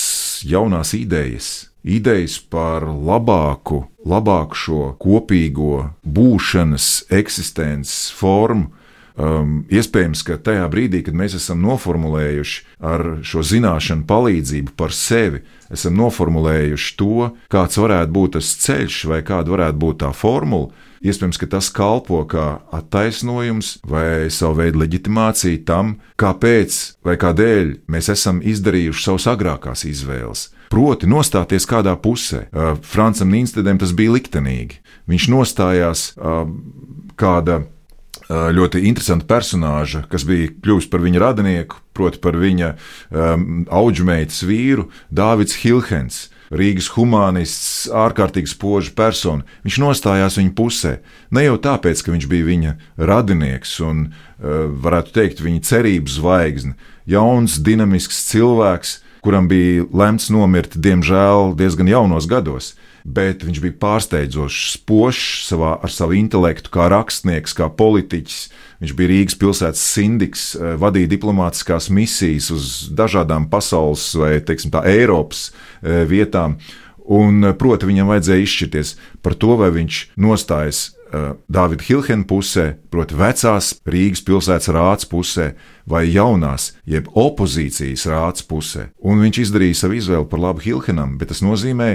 jaunās idejas, idejas par labāku, labāku šo kopīgo būšanas, eksistences formu. Um, iespējams, ka tajā brīdī, kad mēs esam noformulējuši ar šo zināšanu palīdzību par sevi, esam noformulējuši to, kāds varētu būt tas ceļš vai kāda varētu būt tā formula, iespējams, ka tas kalpo kā attaisnojums vai savu veidu leģitimācija tam, kāpēc vai kādēļ mēs esam izdarījuši savas agrākās izvēles. Proti, nostāties kādā pusē. Uh, Francam Nīnstedam tas bija liktenīgi. Viņš nostājās uh, kāda ļoti interesanta personāža, kas bija kļuvusi par viņa radinieku, proti, par viņa um, auģmeitas vīru, Dārvids Hilhens. Rīgas humanists, ārkārtīgi spoža persona. Viņš nostājās viņa pusē. Ne jau tāpēc, ka viņš bija viņa radinieks un, uh, varētu teikt, viņa cerības zvaigzne, jauns, dinamisks cilvēks, kuram bija lemts nomirt, diemžēl, diezgan jaunos gados. Bet viņš bija pārsteidzošs, spožs savā, ar savu intelektu, kā rakstnieks, kā politiķis. Viņš bija Rīgas pilsētas sindiks, eh, vadīja diplomātiskās misijas uz dažādām pasaules vai teiksim, tā, Eiropas eh, vietām. Un, eh, proti, viņam vajadzēja izšķirties par to, vai viņš nostājas uh, Dāvida Hilhena pusē, proti, vecās Rīgas pilsētas rāts pusē, vai jaunās, jeb opozīcijas rāts pusē. Un viņš izdarīja savu izvēli par labu Hilhenam, bet tas nozīmē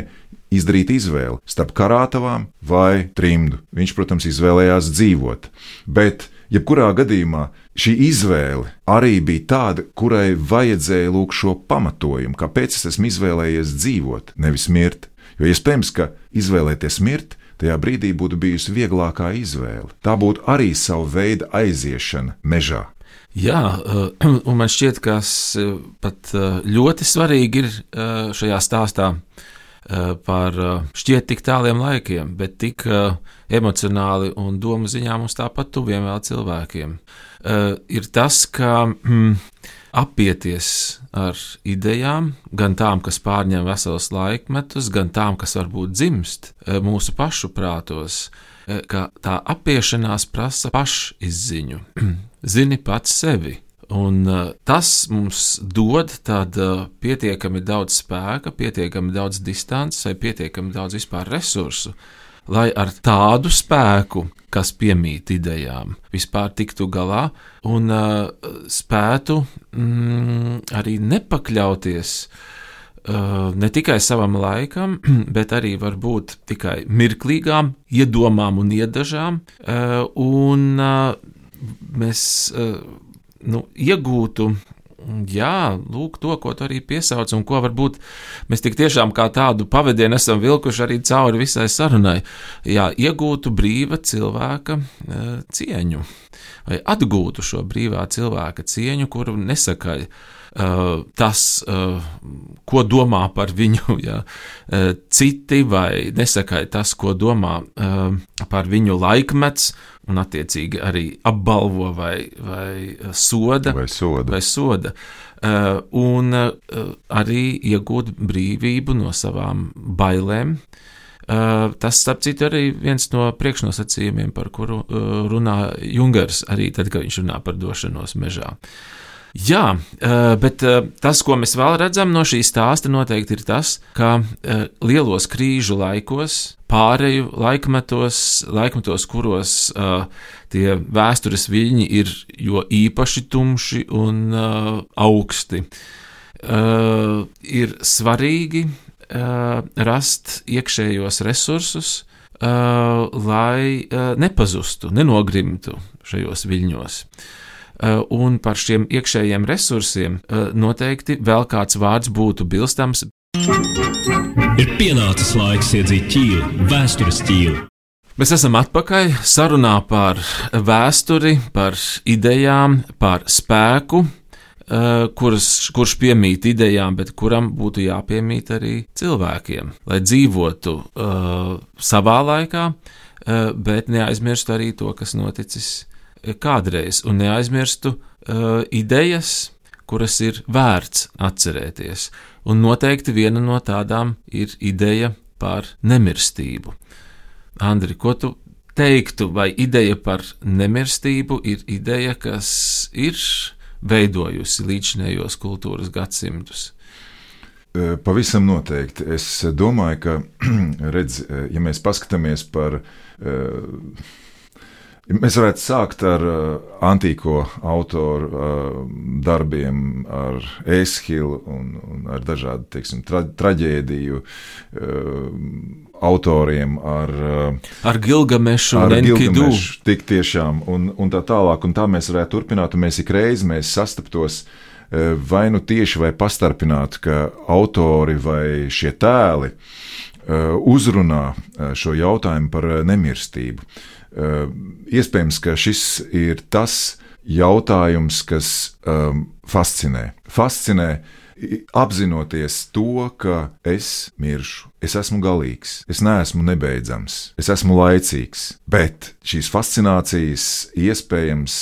izdarīt izvēli starp karātavām vai trimdu. Viņš, protams, izvēlējās dzīvot. Bet jebkurā gadījumā šī izvēle arī bija tāda, kurai vajadzēja lūk šo pamatojumu, kāpēc es esmu izvēlējies dzīvot, nevis mirt. Jo iespējams, ka izvēlēties mirt, tajā brīdī būtu bijusi vieglākā izvēle. Tā būtu arī sava veida aiziešana mežā. Jā, eh, un man šķiet, ka pat eh, ļoti svarīgi ir eh, šajā stāstā par šķiet tik tāliem laikiem, bet tik emocionāli un domu ziņā mums tāpat tuviem vēl cilvēkiem. Ir tas, ka mm, apieties ar idejām, gan tām, kas pārņem veselus laikmetus, gan tām, kas varbūt dzimst mūsu pašu prātos, ka tā apiešanās prasa pašizziņu. zini pats sevi. Un, uh, tas mums dod tādu uh, pietiekami daudz spēka, pietiekami daudz distances, vai pietiekami daudz vispār resursu, lai ar tādu spēku, kas piemīt idejām, vispār tiktu galā un uh, spētu mm, arī nepakļauties uh, ne tikai savam laikam, bet arī varbūt tikai mirklīgām iedomām un iedažām. Uh, un, uh, mēs uh, nu, iegūtu. Jā, lūk, to, ko tu arī piesauc, un ko varbūt mēs tik tiešām kā tādu pavadienu esam vilkuši arī cauri visai sarunai. Jā, iegūtu brīva cilvēka e, cieņu, vai atgūtu šo brīvā cilvēka cieņu, kuru nesakaļ tas, uh, ko domā par viņu ja, uh, citi, vai nesakāja tas, ko domā par viņu laikmets, un attiecīgi arī apbalvo vai, vai soda. Vai soda. Vai soda. Un arī iegūt brīvību no savām bailēm. Tas, starp citu, arī viens no priekšnosacījumiem, par kuru runā Jungers, arī tad, kad viņš runā par došanos mežā. Uh, Jā, eh, bet eh, tas, ko mēs vēl redzam no šī stāsta, noteikti ir tas, ka eh, lielos krīžu laikos, pāreju laikmetos, laikmetos kuros tie vēstures viļņi ir jo īpaši tumši un augsti, ir svarīgi rast iekšējos resursus, lai nepazustu, nenogrimtu šajos viļņos. Eh, un par šiem iekšējiem resursiem eh, noteikti vēl kāds vārds būtu bilstams. Ir pienācis laiks iedzīt ķīlu, vēstures ķīlu. Mēs esam atpakaļ sarunā par vēsturi, par idejām, par spēku, kuras, kurš piemīt idejām, bet kuram būtu jāpiemīt arī cilvēkiem, lai dzīvotu uh, savā laikā, uh, bet neaizmirstu arī to, kas noticis kādreiz, un neaizmirstu uh, idejas, kuras ir vērts atcerēties. Un noteikti viena no tādām ir ideja par nemirstību. Andri, ko tu teiktu, vai ideja par nemirstību ir ideja, kas ir veidojusi līdzinējos kultūras gadsimtus? Pavisam noteikti. Es domāju, ka, redz, ja mēs paskatāmies par Mēs varētu sākt ar uh, antīko autoru uh, darbiem, ar Eshilu un, un ar dažādu teiksim, tra traģēdiju uh, autoriem, ar, uh, ar Gilgamešu un Enkidu. Tik tiešām, un, un tā tālāk, un tā mēs varētu turpināt, un mēs ik reizi mēs sastaptos uh, vai nu tieši vai pastarpināti, ka autori vai šie tēli uh, uzrunā uh, šo jautājumu par uh, nemirstību. Uh, iespējams, ka šis ir tas jautājums, kas um, fascinē. Fascinē apzinoties to, ka es miršu, es esmu galīgs, es neesmu nebeidzams, es esmu laicīgs, bet šīs fascinācijas iespējams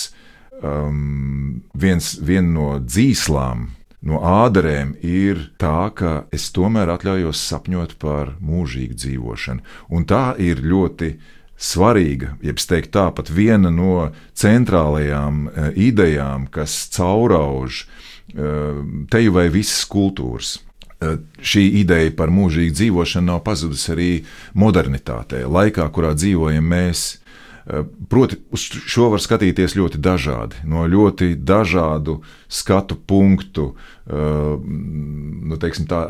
um, viens no dzīslām. No ādarēm ir tā, ka es tomēr atļaujos sapņot par mūžīgu dzīvošanu. Un tā ir ļoti uh, svarīga, jeb teikt tā, pat viena no centrālajām uh, idejām, kas caurauž uh, teju vai visas kultūras. Uh, šī ideja par mūžīgu dzīvošanu nav pazudusi arī modernitātē, laikā, kurā dzīvojam mēs. Proti, uz šo var skatīties ļoti dažādi, no ļoti dažādu skatu punktu, nu, teiksim, tā,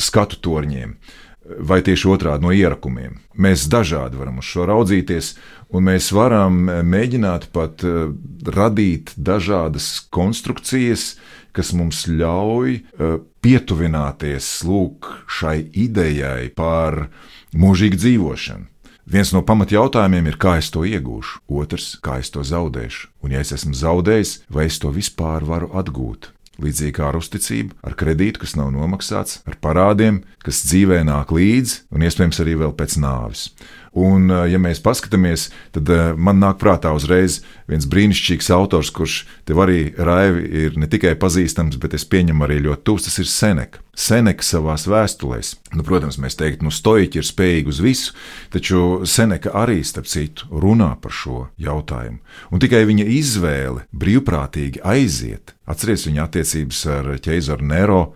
skatu torņiem. Uh, vai tieši otrādi no ierakumiem. Mēs dažādi varam uz šo raudzīties, un mēs varam mēģināt pat eh, radīt dažādas konstrukcijas, kas mums ļauj eh, pietuvināties lūk, šai idejai par mūžīgu dzīvošanu. Viens no pamatjautājumiem ir, kā es to iegūšu, otrs, kā es to zaudēšu, un ja es esmu zaudējis, vai es to vispār varu atgūt. Līdzīgi kā ar uzticību, ar kredītu, kas nav nomaksāts, ar parādiem, kas dzīvē nāk līdzi un iespējams arī vēl pēc nāves. Un, eh, ja mēs paskatāmies, tad eh, man nāk prātā uzreiz viens brīnišķīgs autors, kurš tev arī raivi ir ne tikai pazīstams, bet es pieņemu arī ļoti tuvs, tas ir Seneka. Seneka savā vēstulēs, nu, protams, mēs teiktu, nu, stoiķi ir spējīgi uz visu, taču Seneka arī, starp citu, runā par šo jautājumu. Un tikai viņa izvēle brīvprātīgi aiziet, atcerieties viņa attiecības ar ķeizaru Nero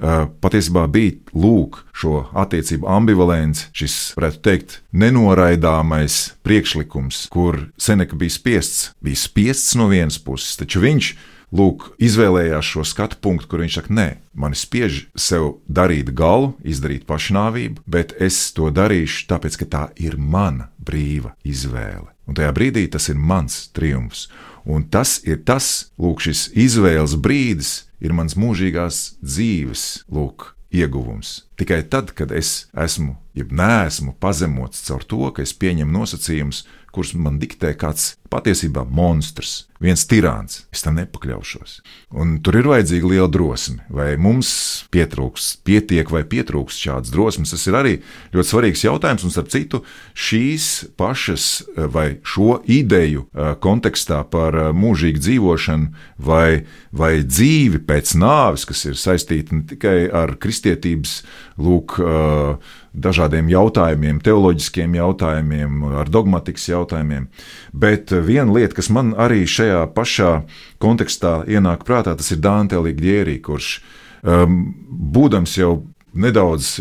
patiesībā bija lūk, šo attiecību ambivalents, šis, varētu teikt, nenoraidāmais priekšlikums, kur Seneka bija spiests, bija spiests no vienas puses, taču viņš lūk, izvēlējās šo skatu punktu, kur viņš saka, nē, man spiež sev darīt galu, izdarīt pašnāvību, bet es to darīšu tāpēc, ka tā ir mana brīva izvēle. Un tajā brīdī tas ir mans triumfs. Un tas ir tas, lūk, šis izvēles brīdis, ir mans mūžīgās dzīves lūk, ieguvums. Tikai tad, kad es esmu, jeb neesmu pazemots caur to, ka es pieņemu nosacījumus, kurus man diktē kāds patiesībā monstrs, viens tirāns. Es tam nepakļaušos. Un tur ir vajadzīga liela drosme. Vai mums pietrūks, pietiek vai pietrūks šādas drosmes, tas ir arī ļoti svarīgs jautājums. Un starp citu, šīs pašas vai šo ideju kontekstā par mūžīgu dzīvošanu vai, vai dzīvi pēc nāves, kas ir saistīta ne tikai ar kristietības lūk, dažādiem jautājumiem, teoloģiskiem jautājumiem, ar dogmatikas jautājumiem. Bet viena lieta, kas man arī šajā pašā kontekstā ienāk prātā, tas ir Dante Alighieri, kurš būdams jau nedaudz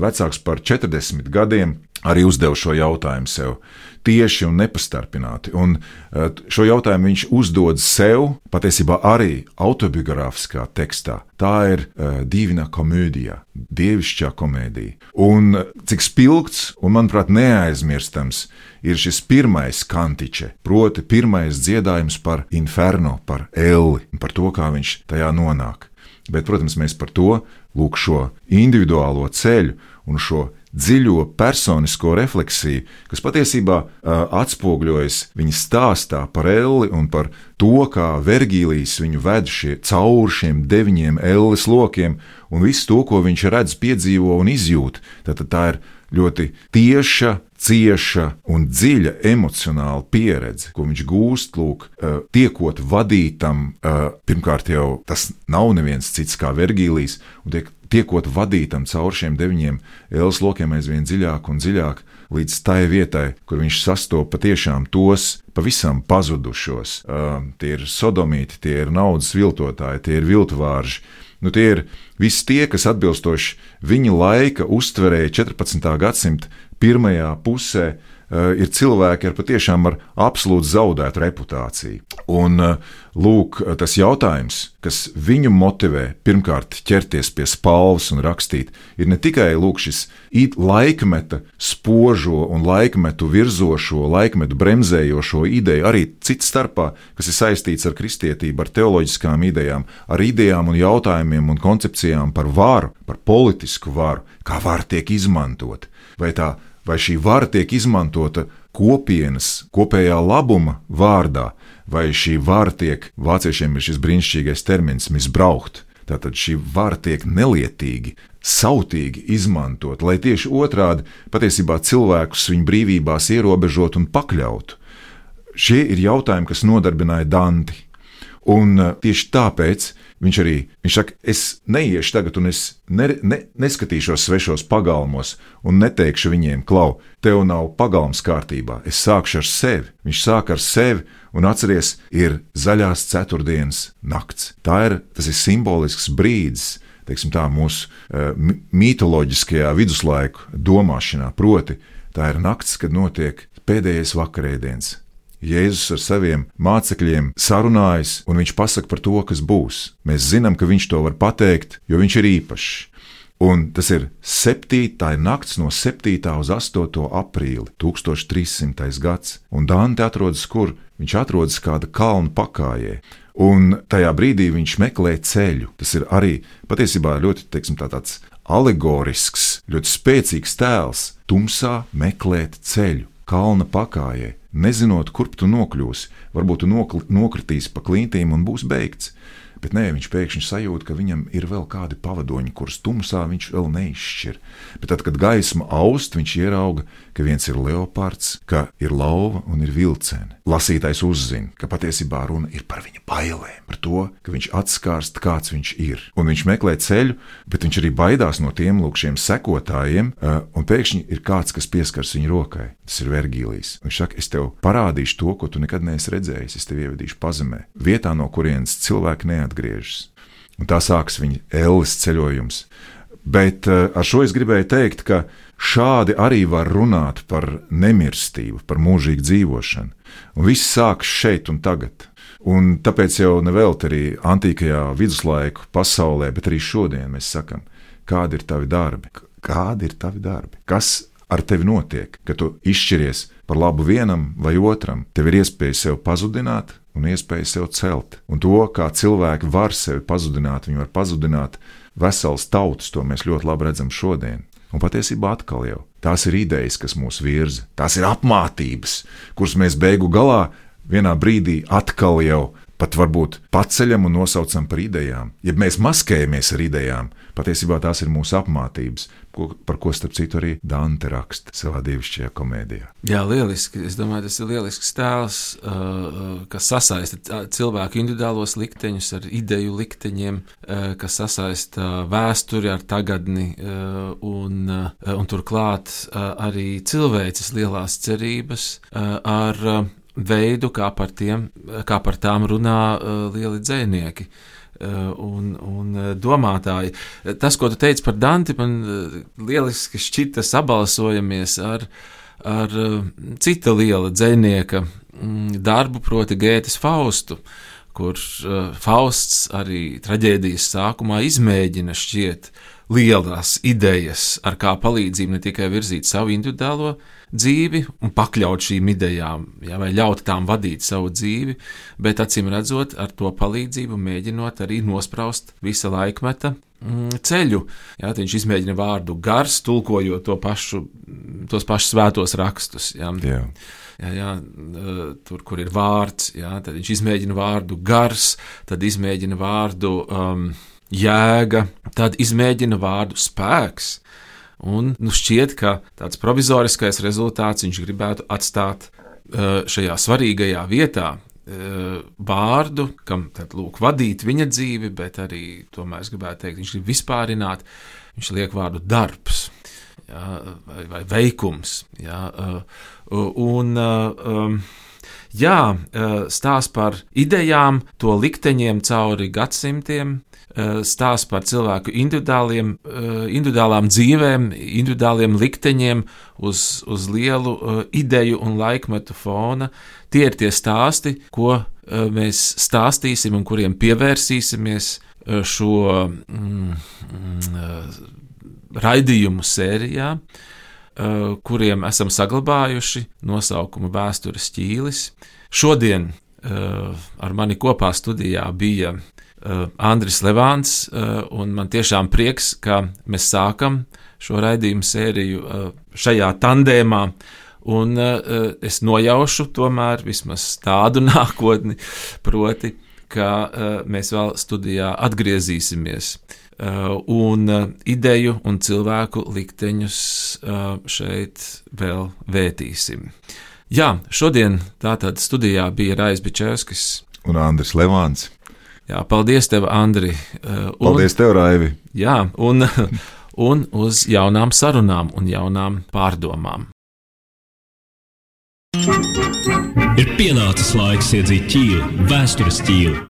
vecāks par 40 gadiem, arī uzdeva šo jautājumu sev tieši un nepastarpināti. Un eh, šo jautājumu viņš uzdod sev, patiesībā arī autobiogrāfiskā tekstā. Tā ir uh, divina komēdija, dievišķā komēdija. Un eh, cik spilgts un, manuprāt, neaizmirstams ir šis pirmais kantiče, proti, pirmais dziedājums par inferno, par elli, par to, kā viņš tajā nonāk. Bet, protams, mēs par to lūk šo individuālo ceļu un šo dziļo personisko refleksiju, kas patiesībā uh, atspoguļojas viņa stāstā par Elli un par to, kā Vergīlijs viņu ved šie, cauri šiem deviņiem Elles lokiem un visu to, ko viņš redz, piedzīvo un izjūt. Tad tā ir ļoti tieša, cieša un dziļa emocionāla pieredze, ko viņš gūst, lūk, tiekot vadītam. Pirmkārt, jau tas nav neviens cits kā Vergīlijs, un tiek, tiekot vadītam cauri šiem deviņiem ēlas lokiem aizvien dziļāk un dziļāk. Līdz tai vietai, kur viņš sastopas patiešām tos pavisam pazudušos. Uh, tie ir sodomīti, tie ir naudas viltotāji, tie ir viltvārži, Nu, tie ir visi tie, kas atbilstoši viņa laika uztverēja 14. gadsimta pirmajā pusē, uh, ir cilvēki ar patiešām ar absolūti zaudētu reputāciju. Un, uh, lūk, tas jautājums, kas viņu motivē pirmkārt ķerties pie spalvas un rakstīt, ir ne tikai lūk, šis laikmeta spožo un laikmetu virzošo, laikmetu bremzējošo ideju, arī cits starpā, kas ir saistīts ar kristietību, ar teoloģiskām idejām, ar idejām un jautājumiem un koncepcijām par varu, par politisku varu, kā vara tiek izmantota. Vai tā vai šī vara tiek izmantota kopienas, kopējā labuma vārdā, vai šī vara tiek, vāciešiem ir šis brīnišķīgais termins, misbraukt. Tātad šī vara tiek nelietīgi, sautīgi izmantot, lai tieši otrādi patiesībā cilvēkus viņu brīvībās ierobežot un pakļautu. Šie ir jautājumi, kas nodarbināja Danti. Un uh, tieši tāpēc viņš arī viņš saka, es neiešu tagad, un es ne, ne, neskatīšos svešos pagalmos, un neteikšu viņiem, klau, tev nav pagalms kārtībā, es sākšu ar sevi. Viņš sāk ar sevi, un atceries, ir zaļās ceturtdienas nakts. Tā ir, tas ir simbolisks brīdis. Teiksim, tā mūsu uh, mitoloģiskajā viduslaiku domāšanā, proti, tā ir nakts, kad notiek pēdējais vakarēdiens, Jēzus ar saviem mācekļiem sarunājas, un viņš pasaka par to, kas būs. Mēs zinām, ka viņš to var pateikt, jo viņš ir īpašs. Un tas ir 7. nakts no 7. uz 8. aprīli, 1300. gads, un Dante atrodas kur? Viņš atrodas kāda kalna pakājē, un tajā brīdī viņš meklē ceļu. Tas ir arī patiesībā ļoti teiksim, tā tāds alegorisks, ļoti spēcīgs tēls - tumsā meklēt ceļu, kalna pakājē nezinot, kurp tu nokļūsi. Varbūt tu nokritīsi pa klintīm un būs beigts. Bet nē, viņš pēkšņi sajūt, ka viņam ir vēl kādi pavadoņi, kurus tumsā viņš vēl neizšķir. Bet tad, kad gaisma aust, viņš ierauga, ka viens ir leopards, ka ir lauva un ir vilcēni. Lasītājs uzzina, ka patiesībā runa ir par viņa bailēm, par to, ka viņš atskārst, kāds viņš ir. Un viņš meklē ceļu, bet viņš arī baidās no tiem lūkšiem sekotājiem, un pēkšņi ir kāds, kas pieskars viņa rokai. Tas ir Vergīlijs. Viņš saka, es tev parādīšu to, ko tu nekad neesi redzējis, es tevi ievedīšu pazemē, vietā, no kurienes cilvēki neatgriežas. Un tā sākas viņa ēles ceļojums. Bet ar šo es gribēju teikt, ka šādi arī var runāt par nemirstību, par mūžīgu dzīvošanu. Un viss sākas šeit un tagad. Un tāpēc jau nevelti arī antīkajā viduslaiku pasaulē, bet arī šodien mēs sakām, kādi ir tavi darbi, kādi ir tavi darbi, kas ar tevi notiek, kad tu izšķiries par labu vienam vai otram. Tev ir iespēja sev pazudināt, un iespēju sev celt. Un to, kā cilvēki var sevi pazudināt, viņi var pazudināt veselas tautas, to mēs ļoti labi redzam šodien. Un patiesībā atkal jau tās ir idejas, kas mūs virza, tās ir apmācības, kuras mēs beigu galā vienā brīdī atkal jau pat varbūt paceļam un nosaucam par idejām. Ja mēs maskējamies ar idejām, patiesībā tās ir mūsu apmācības, ko, par ko starp citu arī Dante raksta savā dievišķajā komēdijā. Jā, lieliski. Es domāju, tas ir lielisks tēls, uh, uh, kas sasaista cilvēku individuālos likteņus ar ideju likteņiem, uh, kas sasaista vēsturi ar tagadni un, un turklāt arī cilvēces lielās cerības ar veidu, kā par, tiem, kā par tām runā uh, lieli dzinieki. Uh, un, un uh, domātāji. Tas, ko tu teici par Danti, man uh, lieliski šķita sabalsojamies ar, ar cita liela dzinieka mm, darbu, proti, Gētas Faustu, kur Fausts arī traģēdijas sākumā izmēģina šķiet lielas idejas, ar kā palīdzību ne tikai virzīt savu individuālo dzīvi un pakļaut šīm idejām, ja, vai ļaut tām vadīt savu dzīvi, bet acīm redzot, ar to palīdzību mēģinot arī nospraust visa laikmeta mm, ceļu. Jā, viņš izmēģina vārdu gars, tulkojot to pašu, tos pašus svētos rakstus. Jā. Jā. Jā, jā, tur, kur ir vārds, jā, tad viņš izmēģina vārdu gars, tad izmēģina vārdu um, jēga, tad izmēģina vārdu spēks. Un nu, šķiet, ka tāds provizoriskais rezultāts viņš gribētu atstāt uh, šajā svarīgajā vietā, vārdu, kam tad lūk vadīt viņa dzīvi, bet arī, tomēr es gribētu teikt, viņš grib vispārināt, viņš liek vārdu darbs. Jā, vai, vai veikums. Jā, uh, Un, jā, stāsts par idejām, to likteņiem cauri gadsimtiem, stāsts par cilvēku individuāliem, individuālām dzīvēm, individuāliem likteņiem uz, uz lielu ideju un laikmetu fona. Tie ir tie stāsti, ko mēs stāstīsim un kuriem pievērsīsimies šo mm, mm, raidījumu sērijā. Eh, kuriem esam saglabājuši nosaukumu Vēstures ķīlis. Šodien eh, ar mani kopā studijā bija eh, Andris Levāns, un man tiešām prieks, ka mēs sākam šo raidījumu sēriju šajā tandēmā. Un es nojaušu tomēr vismaz tādu nākotni, proti, ka mēs vēl studijā atgriezīsimies un ideju un cilvēku likteņus šeit vēl vētīsim. Jā, šodien tātad studijā bija Rais Bičevskis un Andris Levāns. Jā, paldies tev, Andri. Un, paldies tev, Raivi. Jā, un, un uz jaunām sarunām un jaunām pārdomām. Ir pienācis laiks iedzīt ķīlu, vēstures ķīlu